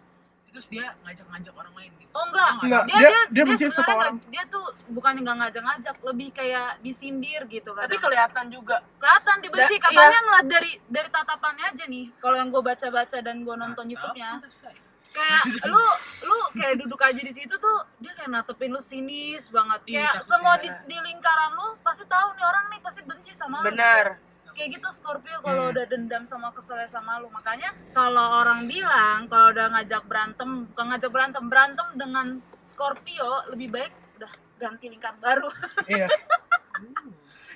terus dia ngajak-ngajak orang lain gitu Oh enggak, Enggak. dia dia- dia dia dia, sebenarnya orang. dia tuh bukan nggak ngajak-ngajak, lebih kayak disindir gitu kan. Tapi kelihatan juga. kelihatan dibenci Da- katanya ngeliat dari dari tatapannya aja nih. Kalau yang gue baca-baca dan gue nonton YouTube-nya, kayak lu lu kayak duduk aja di situ tuh dia kayak natepin lu sinis banget. Iya, Kayak semua ya. di, di lingkaran lu pasti tahu nih orang nih pasti benci sama lu. Benar. Kayak gitu Scorpio kalau Hmm. udah dendam sama keselnya sama lu. Makanya kalau orang bilang kalau udah ngajak berantem bukan ngajak berantem berantem dengan Scorpio lebih baik udah ganti lingkaran baru. Iya.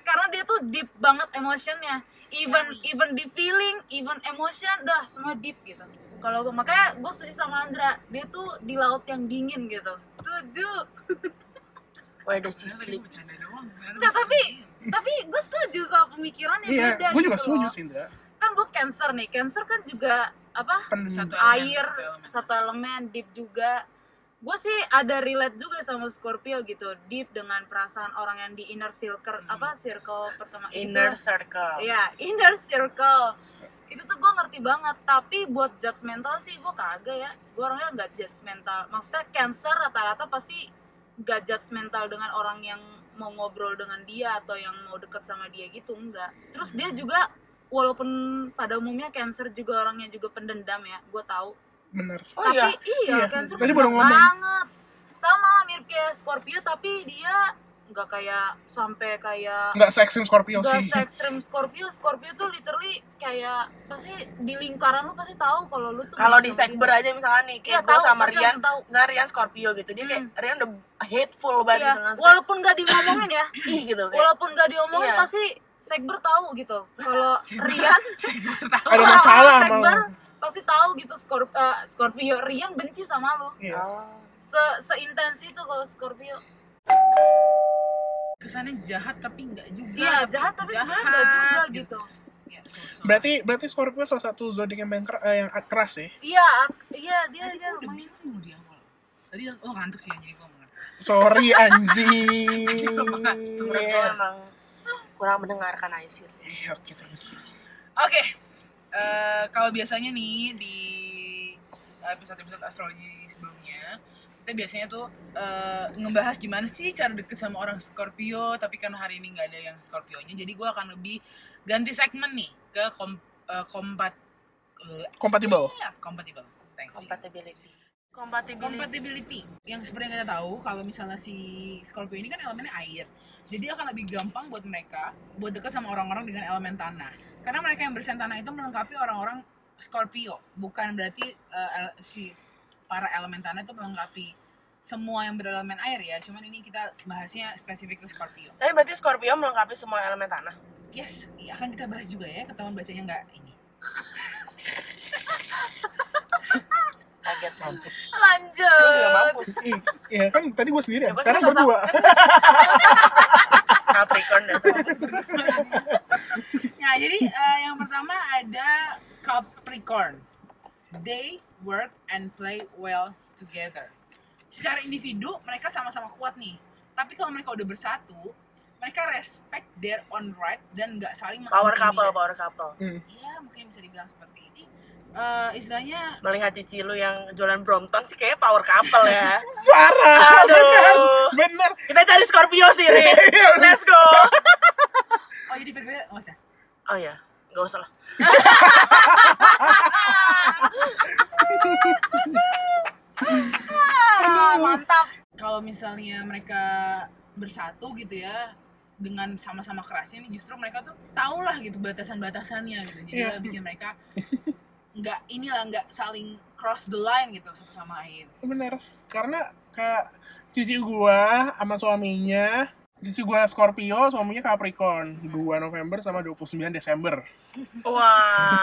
Karena dia tuh deep banget emotionnya. Even even di feeling even emotion dah semua deep gitu. Kalau gue makanya gue setuju sama Andra. Dia tuh di laut yang dingin gitu. Setuju. Where does he sleep? gua bercanda doang. Nggak, tapi- tapi gue setuju sama pemikiran yang Iya, beda gue juga gitu setuju loh. sih, Indra. kan gue cancer nih cancer kan juga apa Pendem. Satu elemen, air satu elemen. satu elemen deep juga gue sih ada relate juga sama Scorpio gitu deep dengan perasaan orang yang di inner circle Hmm. apa circle pertama Inner itu circle. ya inner circle itu tuh gue ngerti banget tapi buat judgmental sih gue kagak ya gue orangnya nggak judgmental maksudnya cancer rata-rata pasti nggak judgmental dengan orang yang mau ngobrol dengan dia atau yang mau deket sama dia gitu enggak terus dia juga walaupun pada umumnya cancer juga orangnya juga pendendam ya gue tahu Bener. Oh tapi iya. iya, Iya, cancer tadi baru ngomong. banget sama lah mirip kayak Scorpio tapi dia nggak kayak sampai kayak Nggak se-ekstrim Scorpio nggak sih. se ekstrim Scorpio. Scorpio tuh literally kayak pasti di lingkaran lu pasti tahu kalau lu tuh Kalau di sekber aja misalkan nih, kayak gue tahu, sama Rian, misalnya Rian Scorpio gitu, dia kayak Rian udah hateful banget Iya, gitu walaupun nggak diomongin ya. Ih gitu kayak. walaupun nggak diomongin Iya. pasti sekber tahu gitu. Kalau Rian Ada kalau masalah sama sekber lu. pasti tahu gitu Scorp- eh, Scorpio. Rian benci sama lu. Iya. Oh. se seintens itu kalau Scorpio kesannya jahat tapi enggak juga iya jahat tapi sebenarnya nggak juga gitu ya, so-so. Berarti berarti Scorpio salah satu zodiak yang ker- eh, yang keras ya. iya iya dia Tadi dia udah lumayan bilang di awal Tadi lo ngantuk sih jadi gue mau. Sorry anjing. gue emang kurang mendengarkan aja sih Iya, oke, you. Oke, eh, kalau biasanya nih di episode-episode astrologi sebelumnya kita biasanya tuh eh, ngebahas gimana sih cara deket sama orang Scorpio tapi kan hari ini nggak ada yang Scorpionya jadi gue akan lebih ganti segmen nih ke kom, eh, kompat eh, Compatible. ya, compatible. Thanks. Compatibility. Compatibility. Compatibility. Yang seperti yang kita tahu kalau misalnya si Scorpio ini kan elemennya air. Jadi akan lebih gampang buat mereka buat dekat sama orang-orang dengan elemen tanah. Karena mereka yang bersen tanah itu melengkapi orang-orang Scorpio bukan berarti el- si para elemen tanah itu melengkapi semua yang berelemen air ya. Cuman ini kita bahasnya spesifik ke Scorpio. Tapi berarti Scorpio melengkapi semua elemen tanah? Yes. Iya, akan kita bahas juga ya ketahuan bacanya nggak ini. Kaget Mampus. lanjut. Lu juga mampus. Ih, Iya kan tadi gue sendiri Ya, ya. Sekarang berdua. Capricorn dan Nah, jadi eh, yang pertama ada Capricorn. They work and play well together. Secara individu mereka sama-sama kuat nih. Tapi kalau mereka udah bersatu, mereka respect their own right dan nggak saling power couple power couple Iya, mungkin bisa dibilang seperti ini. Eh, istilahnya melihat cici lu yang jualan Brompton sih kayaknya power couple ya Parah. Aduh. Bener. Bener. kita cari Scorpio sih Rin let's go oh jadi Virgo ya nggak usah. oh ya nggak usah lah. Ah, mantap. Kalau misalnya mereka bersatu gitu ya dengan sama-sama kerasnya nih justru mereka tuh tau lah gitu batasan-batasannya gitu. Jadi Iya. ya bikin mereka nggak inilah nggak saling cross the line gitu satu sama lain. Bener. Karena kayak cici gua sama suaminya Cici gua Scorpio, suaminya Capricorn. 2 November sama 29 Desember. Wah.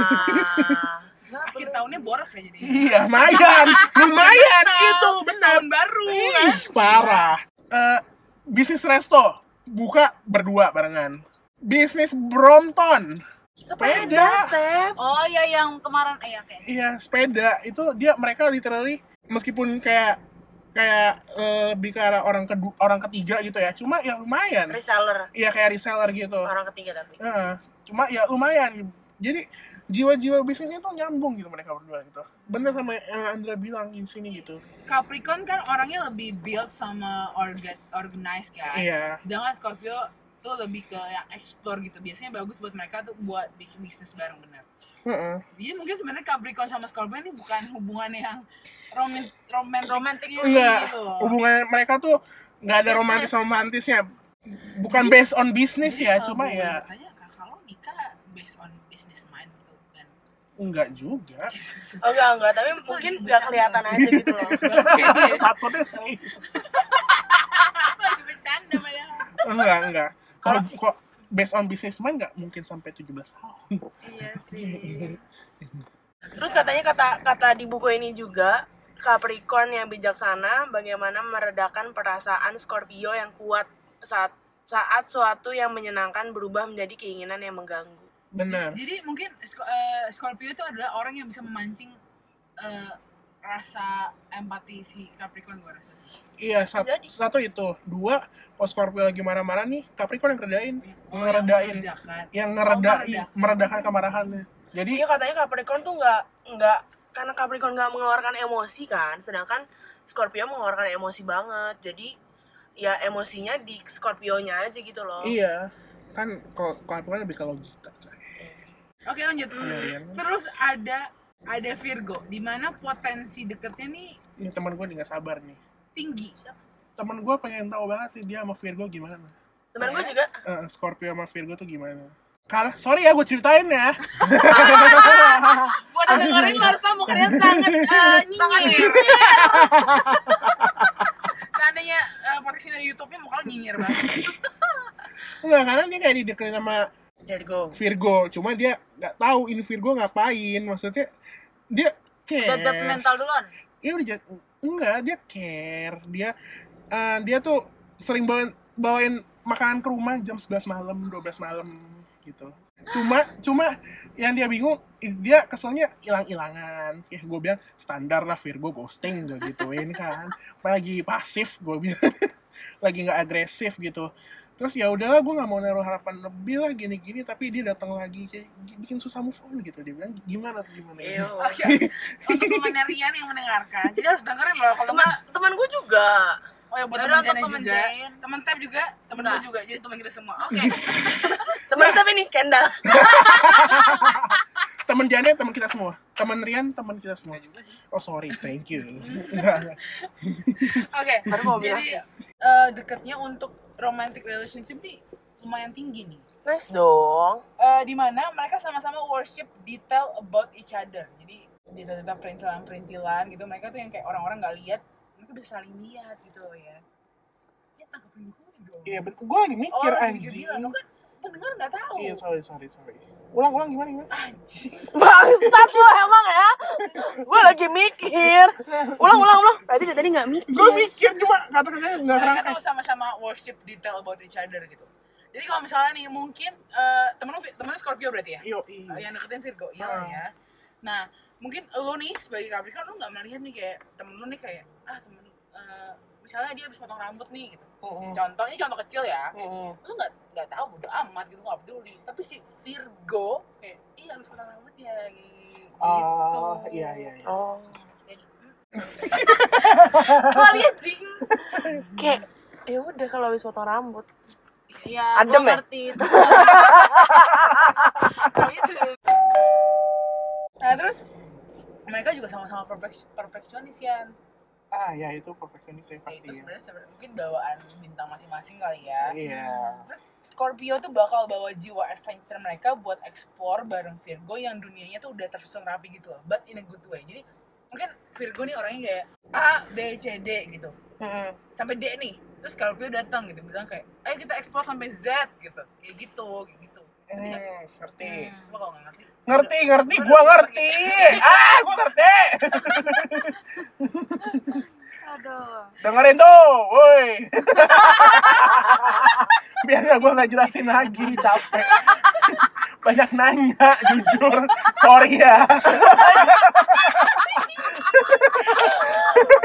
Akhir tahunnya boros ya jadi Iya, lumayan. Lumayan, itu bener. Tahun baru kan? Ih, parah. Eh, Bisnis resto. Buka berdua barengan. Bisnis Brompton. Sepeda. step Oh iya yang kemarin. Eh ya kayak Iya, sepeda. Itu dia mereka literally meskipun kayak kayak eh, lebih ke arah orang kedua orang ketiga gitu ya. Cuma ya lumayan. reseller Iya kayak reseller gitu. orang ketiga tapi Heeh. cuma ya lumayan. Jadi jiwa-jiwa bisnisnya tuh nyambung gitu mereka berdua gitu. Bener sama yang Andra bilang di sini gitu. Capricorn kan orangnya lebih build sama organ organized kan Iya. sedangkan Scorpio tuh lebih ke yang explore gitu biasanya bagus buat mereka tuh buat bikin bisnis bareng bener Heeh. jadi mungkin sebenarnya Capricorn sama Scorpio ini bukan hubungan yang romantis romantis romantiknya Enggak. gitu loh. Hubungan mereka tuh nggak ada romantis romantisnya. Bukan based on bisnis ya, kalau cuma ya lo nikah based on business mind gitu bukan enggak juga. oh enggak enggak tapi mungkin nggak kelihatan aja gitu loh Takutnya sih. lagi bercanda padahal Enggak, enggak. Kalau kok based on business mind nggak mungkin sampai 17 tahun. iya sih terus katanya kata kata di buku ini juga Capricorn yang bijaksana bagaimana meredakan perasaan Scorpio yang kuat saat saat suatu yang menyenangkan berubah menjadi keinginan yang mengganggu Benar. jadi mungkin Sco- eh, Scorpio itu adalah orang yang bisa memancing eh, rasa empati si Capricorn gue rasa sih Iya, sat- Jadi. satu itu. Dua, kalau Scorpio lagi marah-marah nih, Capricorn yang ngeredain. Oh, Ngeredain. yang. Yang Oh, ngeredain, meredakan. meredakan kemarahannya. Jadi, Iya katanya Capricorn tuh nggak nggak karena Capricorn nggak mengeluarkan emosi kan, sedangkan Scorpio mengeluarkan emosi banget. Jadi ya emosinya di Scorpio-nya aja gitu loh. iya. Kan kalau Capricorn lebih ke logika. coy. oke lanjut Iya, kan? terus ada ada Virgo di mana potensi deketnya nih Ini teman gue nggak sabar nih. tinggi Temen gue pengen tahu banget nih dia sama Virgo gimana. Temen gue Ya. juga Eh, Scorpio sama Virgo tuh gimana. Karena, sorry ya gue ceritain ya. buat yang dengerin tahu mukanya sangat eh, nyinyir seandainya uh, podcast ini ada YouTube-nya muka lo nyinyir banget Enggak, karena dia kayak dideketin sama Virgo. Virgo. Cuma dia nggak tahu ini Virgo ngapain. Maksudnya, dia care. udah judgmental duluan Iya udah jat- enggak dia care dia eh, dia tuh sering bawain bawain makanan ke rumah jam 11 malam 12 malam gitu. Cuma cuma yang dia bingung dia keselnya hilang-hilangan. Ya gue bilang standar lah Virgo ghosting gue gituin kan. Lagi pasif gue bilang. Lagi nggak agresif gitu. Terus ya udahlah gue nggak mau naruh harapan lebih lah gini-gini tapi dia datang lagi kayak bikin susah move on gitu. Dia bilang gimana tuh gimana? Ya Ew. Oke, untuk Rian yang mendengarkan, jadi harus dengerin loh. Kalau teman nggak, teman gue juga oh ya buat teman Jana juga, teman Step juga, teman gue juga, jadi teman kita semua. Oke, teman tapi nih Kendall temen Jane teman kita semua temen Rian teman kita semua juga sih. oh sorry thank you. Oke, bilang jadi eh, dekatnya untuk romantic relationship nih lumayan tinggi nih. nice dong Eh, di mana mereka sama-sama worship detail about each other. Jadi detail-detail perintilan-perintilan gitu. Mereka tuh yang kayak orang-orang nggak lihat, mereka bisa saling lihat gitu ya. Ya tanggapin gue dong. iya betul gue lagi mikir oh, lagi anjing bilang, kan pendengar nggak tahu. iya sorry sorry sorry ulang ulang gimana gimana Anjing. bangsat lo emang ya gue lagi mikir ulang ulang ulang tadi tadi nggak mikir gue mikir cuma kata-katanya nggak mereka tuh sama-sama worship detail about each other gitu. Jadi kalau misalnya nih mungkin eh temen lu temen lu Scorpio berarti ya? yo Eh, iya yang deketin Virgo, iya Hmm. ya. Nah, mungkin lo nih sebagai Capricorn lu nggak melihat nih kayak temen lu nih kayak ah temen lu, eh, misalnya dia habis potong rambut nih gitu. Mm-mm. Contoh ini contoh kecil ya. Mm-mm. Lu nggak nggak tahu bodo amat gitu nggak peduli. Tapi si Virgo kayak iya habis potong rambut ya gitu. oh iya iya iya oh kalian jing kayak ya udah kalau habis potong rambut Iya, Adem ya? ngerti itu. "Hmm, gitu." Nah terus mereka juga sama-sama perfeksionis ya. Ah ya itu perfeksionis ya pasti itu ya. sebenarnya mungkin bawaan bintang masing-masing kali ya. iya Terus Scorpio tuh bakal bawa jiwa adventure mereka buat explore bareng Virgo yang dunianya tuh udah tersusun rapi gitu loh, but in a good way. Jadi mungkin Virgo nih orangnya kayak A, B, C, D gitu. Sampai D nih. Terus Scorpio datang gitu bilang kayak, "Ayo kita explore sampai Z" gitu. Kayak gitu, kayak gitu. Ngerti nggak? Hmm, ngerti Cuma kalau nggak ngerti. ngerti ngerti gua ngerti ah gua ngerti Aduh. dengerin tuh woi biar nggak gua nggak jelasin lagi capek banyak nanya jujur sorry ya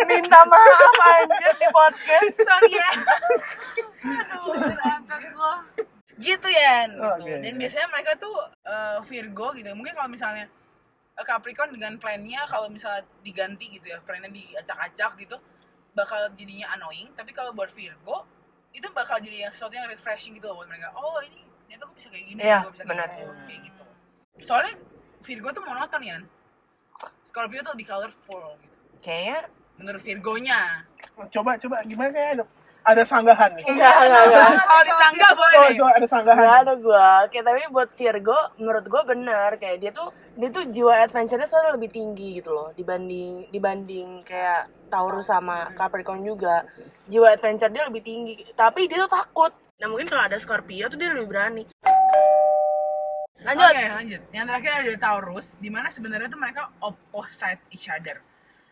minta maaf anjir di podcast Sorry ya. Aduh, angkat gua. Gitu ya gitu. Oke. dan biasanya mereka tuh eh, Virgo gitu. Mungkin kalau misalnya eh, Capricorn dengan plannya kalau misalnya diganti gitu ya plannya diacak-acak gitu bakal jadinya annoying. Tapi kalau buat Virgo itu bakal jadi yang sesuatu yang refreshing gitu loh buat mereka. Oh ini ternyata gue bisa kayak gini Iya, gue bisa benar. kayak gitu kayak gitu. Soalnya Virgo tuh monoton ya Scorpio tuh lebih colorful gitu. Kayaknya menurut Virgonya. Coba coba. Gimana kayak ada ada sanggahan nih enggak enggak enggak kalau disanggah boleh coba nih coba ada sanggahan Gak ada gue, kayak tapi buat Virgo, menurut gue bener kayak dia tuh dia tuh jiwa adventure-nya selalu lebih tinggi gitu loh dibanding dibanding kayak Taurus sama Capricorn juga jiwa adventure dia lebih tinggi, tapi dia tuh takut. Nah mungkin kalau ada Scorpio tuh dia lebih berani. Lanjut. Oke lanjut. Yang terakhir ada Taurus, di mana sebenarnya tuh mereka opposite each other.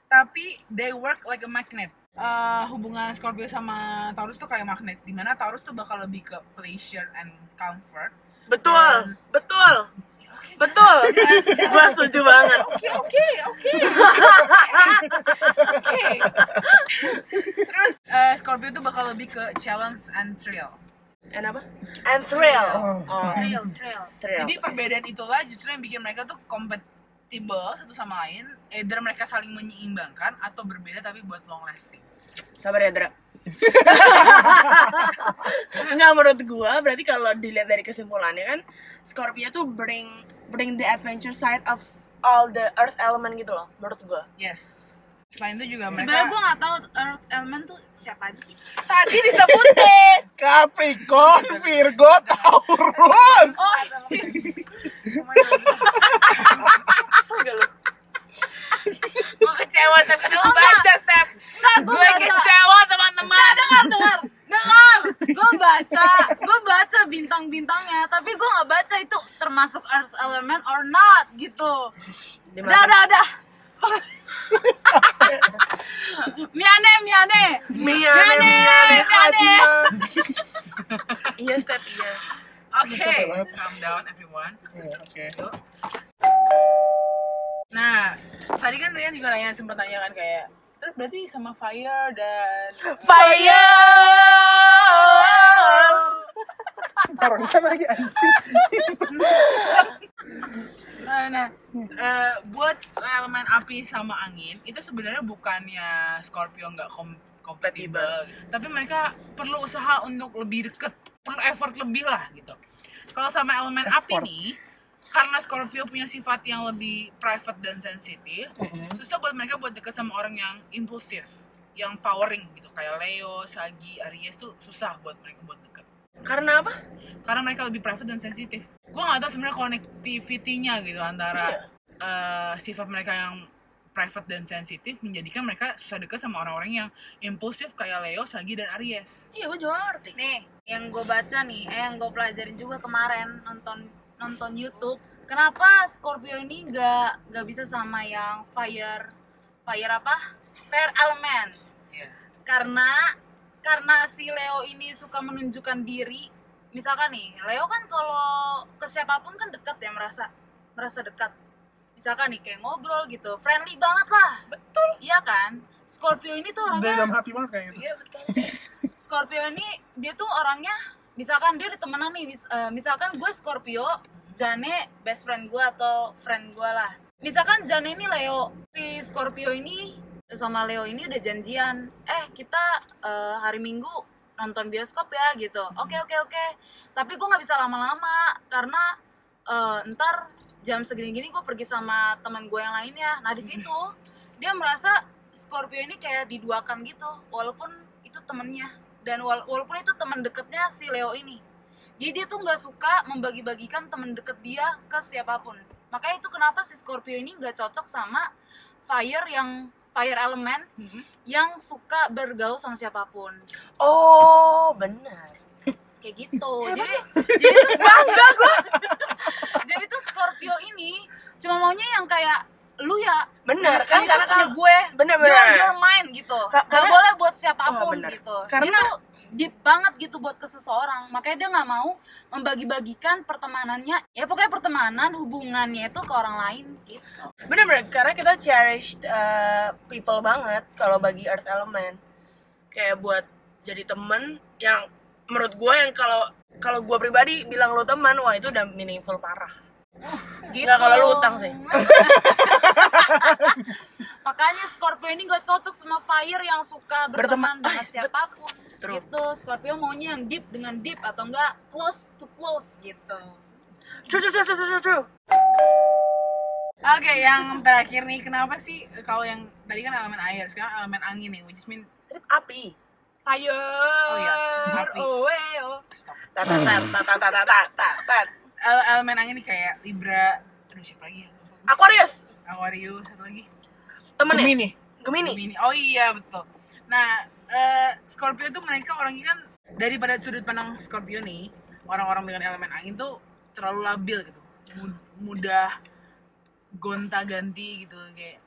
Tapi they work like a magnet. Eh, hubungan Scorpio sama Taurus tuh kayak magnet, di mana Taurus tuh bakal lebih ke pleasure and comfort. Betul, betul, betul. gue setuju banget. Oke oke oke. Oke. Terus eh, Scorpio tuh bakal lebih ke challenge and thrill. And apa? And thrill. Oh. Trail, trail. thrill. Jadi perbedaan itulah justru yang bikin mereka tuh compatible satu sama lain. Either mereka saling menyeimbangkan atau berbeda tapi buat long lasting. Sabar ya, Dra. Nggak menurut gua, berarti kalau dilihat dari kesimpulannya kan, Scorpio tuh bring bring the adventure side of all the earth element gitu loh, menurut gua. Yes. Selain itu juga Sebenarnya mereka gue nggak tahu Earth Element tuh siapa aja sih. tadi disebutin. Capricorn Virgo Taurus Oh, gue kecewa Step karena lo baca Step. Gue kecewa teman-teman. dengar, dengar, dengar. Gue baca, gue baca bintang-bintangnya, tapi gue nggak baca itu termasuk Earth Element or not gitu. Udah, udah, udah. miane, miane. Miyane, Miyane. Hajima. Iya, step iya. Oke, calm down everyone. Oke. Nah, tadi kan Rian juga nanya sempat nanya kan kayak terus berarti sama Fire dan Fire! Barengan lagi anjing. Nah, nah, eh, buat elemen api sama angin itu sebenarnya bukannya Scorpio nggak kom kompatibel, tapi mereka perlu usaha untuk lebih deket, perlu effort lebih lah gitu. Kalau sama elemen api Effort. nih, karena Scorpio punya sifat yang lebih private dan sensitif, Mm-mm. susah buat mereka buat deket sama orang yang impulsif, yang powering gitu, kayak Leo, Sagi, Aries tuh susah buat mereka buat deket Karena apa? karena mereka lebih private dan sensitif. Gue nggak tahu sebenarnya connectivity-nya gitu antara eh, sifat mereka yang private dan sensitif menjadikan mereka susah dekat sama orang-orang yang impulsif kayak Leo, Sagi dan Aries. Iya, gue juga ngerti. nih yang gue baca nih eh yang gue pelajarin juga kemarin nonton nonton YouTube. Kenapa Scorpio ini nggak nggak bisa sama yang fire fire apa? Fire element? Iya. karena karena si Leo ini suka menunjukkan diri. Misalkan nih Leo kan kalau ke siapa pun kan dekat ya merasa merasa dekat. Misalkan nih kayak ngobrol gitu friendly banget lah. Betul. Iya kan? Scorpio ini tuh orangnya Dalam hati banget kayak gitu. Iya betul. Scorpio ini dia tuh orangnya misalkan dia udah temenan nih mis- eh, misalkan gue Scorpio Jane best friend gue atau friend gue lah. Misalkan Jane ini Leo si Scorpio ini sama Leo ini udah janjian eh kita eh, hari Minggu nonton bioskop ya gitu. Oke oke oke. Tapi gue nggak bisa lama-lama karena eh, ntar jam segini-gini gue pergi sama teman gue yang lainnya. Nah di situ dia merasa Scorpio ini kayak diduakan gitu walaupun itu temennya dan wala- walaupun itu teman deketnya si Leo ini jadi dia tuh nggak suka membagi-bagikan teman deket dia ke siapa pun makanya itu kenapa si Scorpio ini nggak cocok sama fire yang fire element Mhm. yang suka bergaul sama siapa pun Oh, benar. kayak gitu jadi jadi tuh Scorpio jadi tuh Scorpio ini cuma maunya yang kayak lu ya Benar, lu kan itu karena punya kan gue benar you're, benar. you're mine gitu Ka- gak karena- boleh buat siapa pun benar. gitu dia Karena- tuh deep banget gitu buat ke seseorang makanya dia nggak mau membagi-bagikan pertemanannya ya pokoknya pertemanan hubungannya itu ke orang lain gitu Bener-bener, karena kita cherish uh, people banget kalau bagi Earth Element. Kayak buat jadi temen yang menurut gue yang kalau kalau gue pribadi bilang lo teman, wah itu udah meaningful parah. Gitu Nggak, kalau lu utang sih. makanya Scorpio ini gak cocok sama Fire yang suka berteman Berteman. dengan Ah, bet- siapa pun True. gitu Scorpio maunya yang deep dengan deep atau enggak close to close gitu True, true, true, true, true, true. Oke, yang terakhir nih, kenapa sih kalau yang tadi kan elemen air, sekarang elemen angin nih, which mean Trip api. Fire Oh iya, api. oh, eh, oh. stop. Tat, tat, tat, tat, tat, tat, tat, tat. El- elemen angin nih kayak Libra, aduh siapa lagi ya? Aquarius, Aquarius, satu lagi. temennya. Gemini. Gemini. Gemini. Oh iya betul. Nah, eh, Scorpio tuh mereka orangnya kan daripada sudut pandang Scorpio nih, orang-orang dengan elemen angin tuh terlalu labil gitu, Mud- mudah gonta-ganti gitu kayak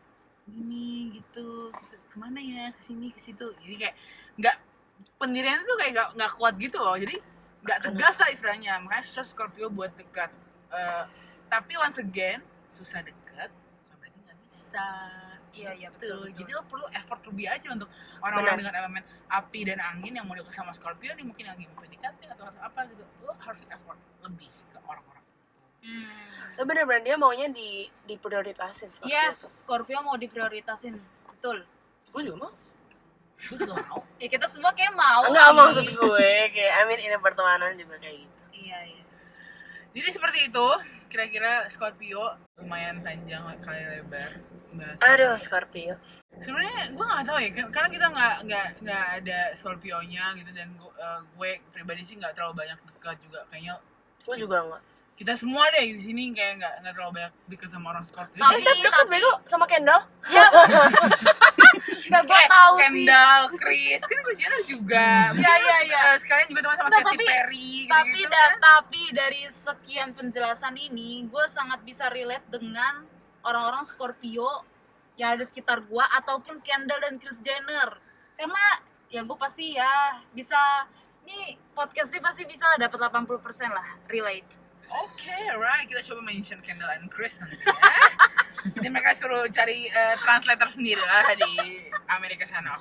gini gitu, gitu. ke mana ya ke sini ke situ jadi kayak nggak pendiriannya tuh kayak nggak kuat gitu loh jadi nggak tegas lah istilahnya makanya susah Scorpio buat dekat Eh, tapi once again susah dekat berarti nggak bisa Iya, iya, Gitu. betul, betul. jadi lo perlu effort lebih aja untuk orang-orang dengan elemen api dan angin yang mau dekat sama Scorpio nih mungkin lagi mau PDKT atau apa gitu lo harus effort lebih ke orang-orang Hmm. Tapi bener-bener dia maunya di diprioritasin. Scorpio. Yes, Scorpio mau diprioritasin. Betul. Gue juga mau. Gue juga mau Ya kita semua kayak mau. Enggak sih. maksud gue kayak I mean ini pertemanan juga kayak gitu. Iya, iya. jadi seperti itu kira-kira Scorpio lumayan panjang kali lebar bahasa. Aduh, Scorpio. sebenarnya gue nggak tahu ya kan- karena kita nggak nggak nggak ada Scorpio-nya gitu dan gue, eh, gue pribadi sih nggak terlalu banyak dekat juga kayaknya Gue juga enggak. kita semua deh di sini kayak nggak nggak terlalu banyak dekat sama orang Scorpio Tapi- Tapi tapi- bego sama Kendall. Ya. Enggak gue Kayak tahu sih. Kendall, Chris, kan Chris Jenner juga. Iya, iya, iya. Eh, Sekalian juga teman sama Enggak, Katy tapi- Perry Tapi gitu-gitu da- kan. tapi dari sekian penjelasan ini, gue sangat bisa relate dengan orang-orang Scorpio yang ada di sekitar gue ataupun Kendall dan Kris Jenner. Karena ya gue pasti ya bisa nih podcast ini pasti bisa dapat 80% lah relate. Oke, alright. Kita coba mention Kendall and Chris nanti ya. Jadi mereka suruh cari eh, translator sendiri lah di Amerika sana.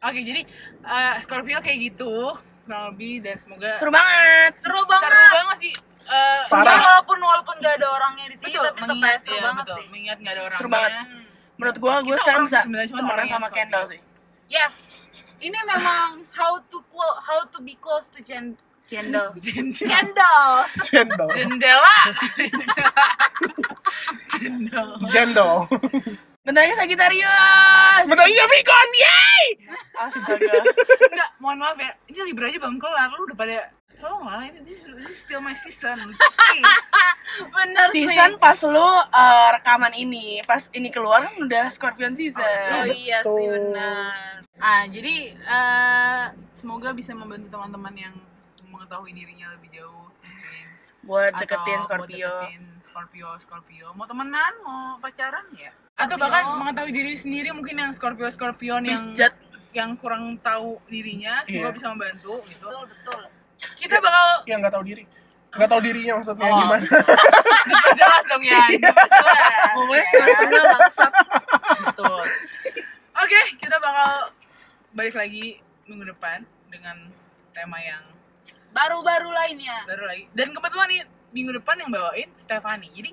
Oke, jadi eh, Scorpio kayak gitu kurang lebih dan semoga Seru banget. Seru banget. seru banget sih. Eh, Parah. Ya, walaupun walaupun gak ada orangnya di sini betul, tapi tetap mengingat, aja seru iya, banget betul, sih. mengingat nggak ada orangnya. Seru banget. Menurut gua, gua sekarang bisa temenan orang yang sama Scorpio. Kendall sih. Yes. Ini memang how to clo- how to be close to gen Kendall. Kendall. Jendol. Jendela. Jendol. Bentar lagi Sagittarius. Benarnya Mikon, yay! Astaga. Enggak, mohon maaf ya. Ini Libra aja belum kelar. Lu udah pada tolong lah. Ini this, is- this is still my season. Please. Bener season sih. pas lu uh, rekaman ini, pas ini keluar kan udah Scorpion season. Oh iya sih benar. Ah, jadi eh, semoga bisa membantu teman-teman yang mengetahui dirinya lebih jauh. mungkin. Buat Atau deketin buat Scorpio. deketin Scorpio, Scorpio. Mau temenan, mau pacaran ya? Atau bahkan mengetahui diri sendiri mungkin yang Scorpio, Scorpion yang Bisjat. yang kurang tahu dirinya, semoga Iya. bisa membantu gitu. Betul betul. Kita bakal Yang nggak tahu diri. Nggak tahu dirinya maksudnya Oh. gimana. jelas dong ya. Jelas. Bangsat. Betul. Oke, kita bakal balik lagi minggu depan dengan tema yang Baru-baru lainnya. baru lagi. Dan kebetulan nih minggu depan yang bawain Stefani. Jadi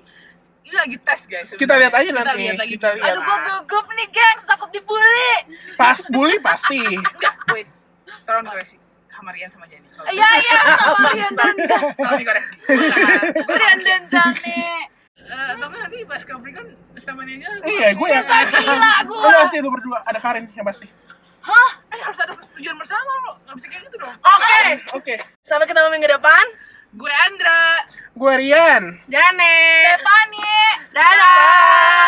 ini lagi tes guys. Kita sebenarnya. lihat aja Kita nanti. lihat lagi. Kita lihat. Aduh gua gugup nih gengs, takut dibully. Pas bully pasti. Enggak, wait. Tolong dikoreksi. Hamarian sama Jenny. Tolong- Iya iya sama Rian dan Tolong dikoreksi. Rian dan Jani. Eh, atau enggak nanti pas Capricorn Stefani aja. Iya, gue yang Gila gua. Enggak sih lu berdua, ada Karin yang pasti. Hah? Eh harus ada persetujuan bersama lo. Gak bisa kayak gitu dong. Oke. Okay. Oke. Okay. Sampai ketemu minggu depan. Gue Andra. Gue Rian. Jane. Stephanie, Dadah.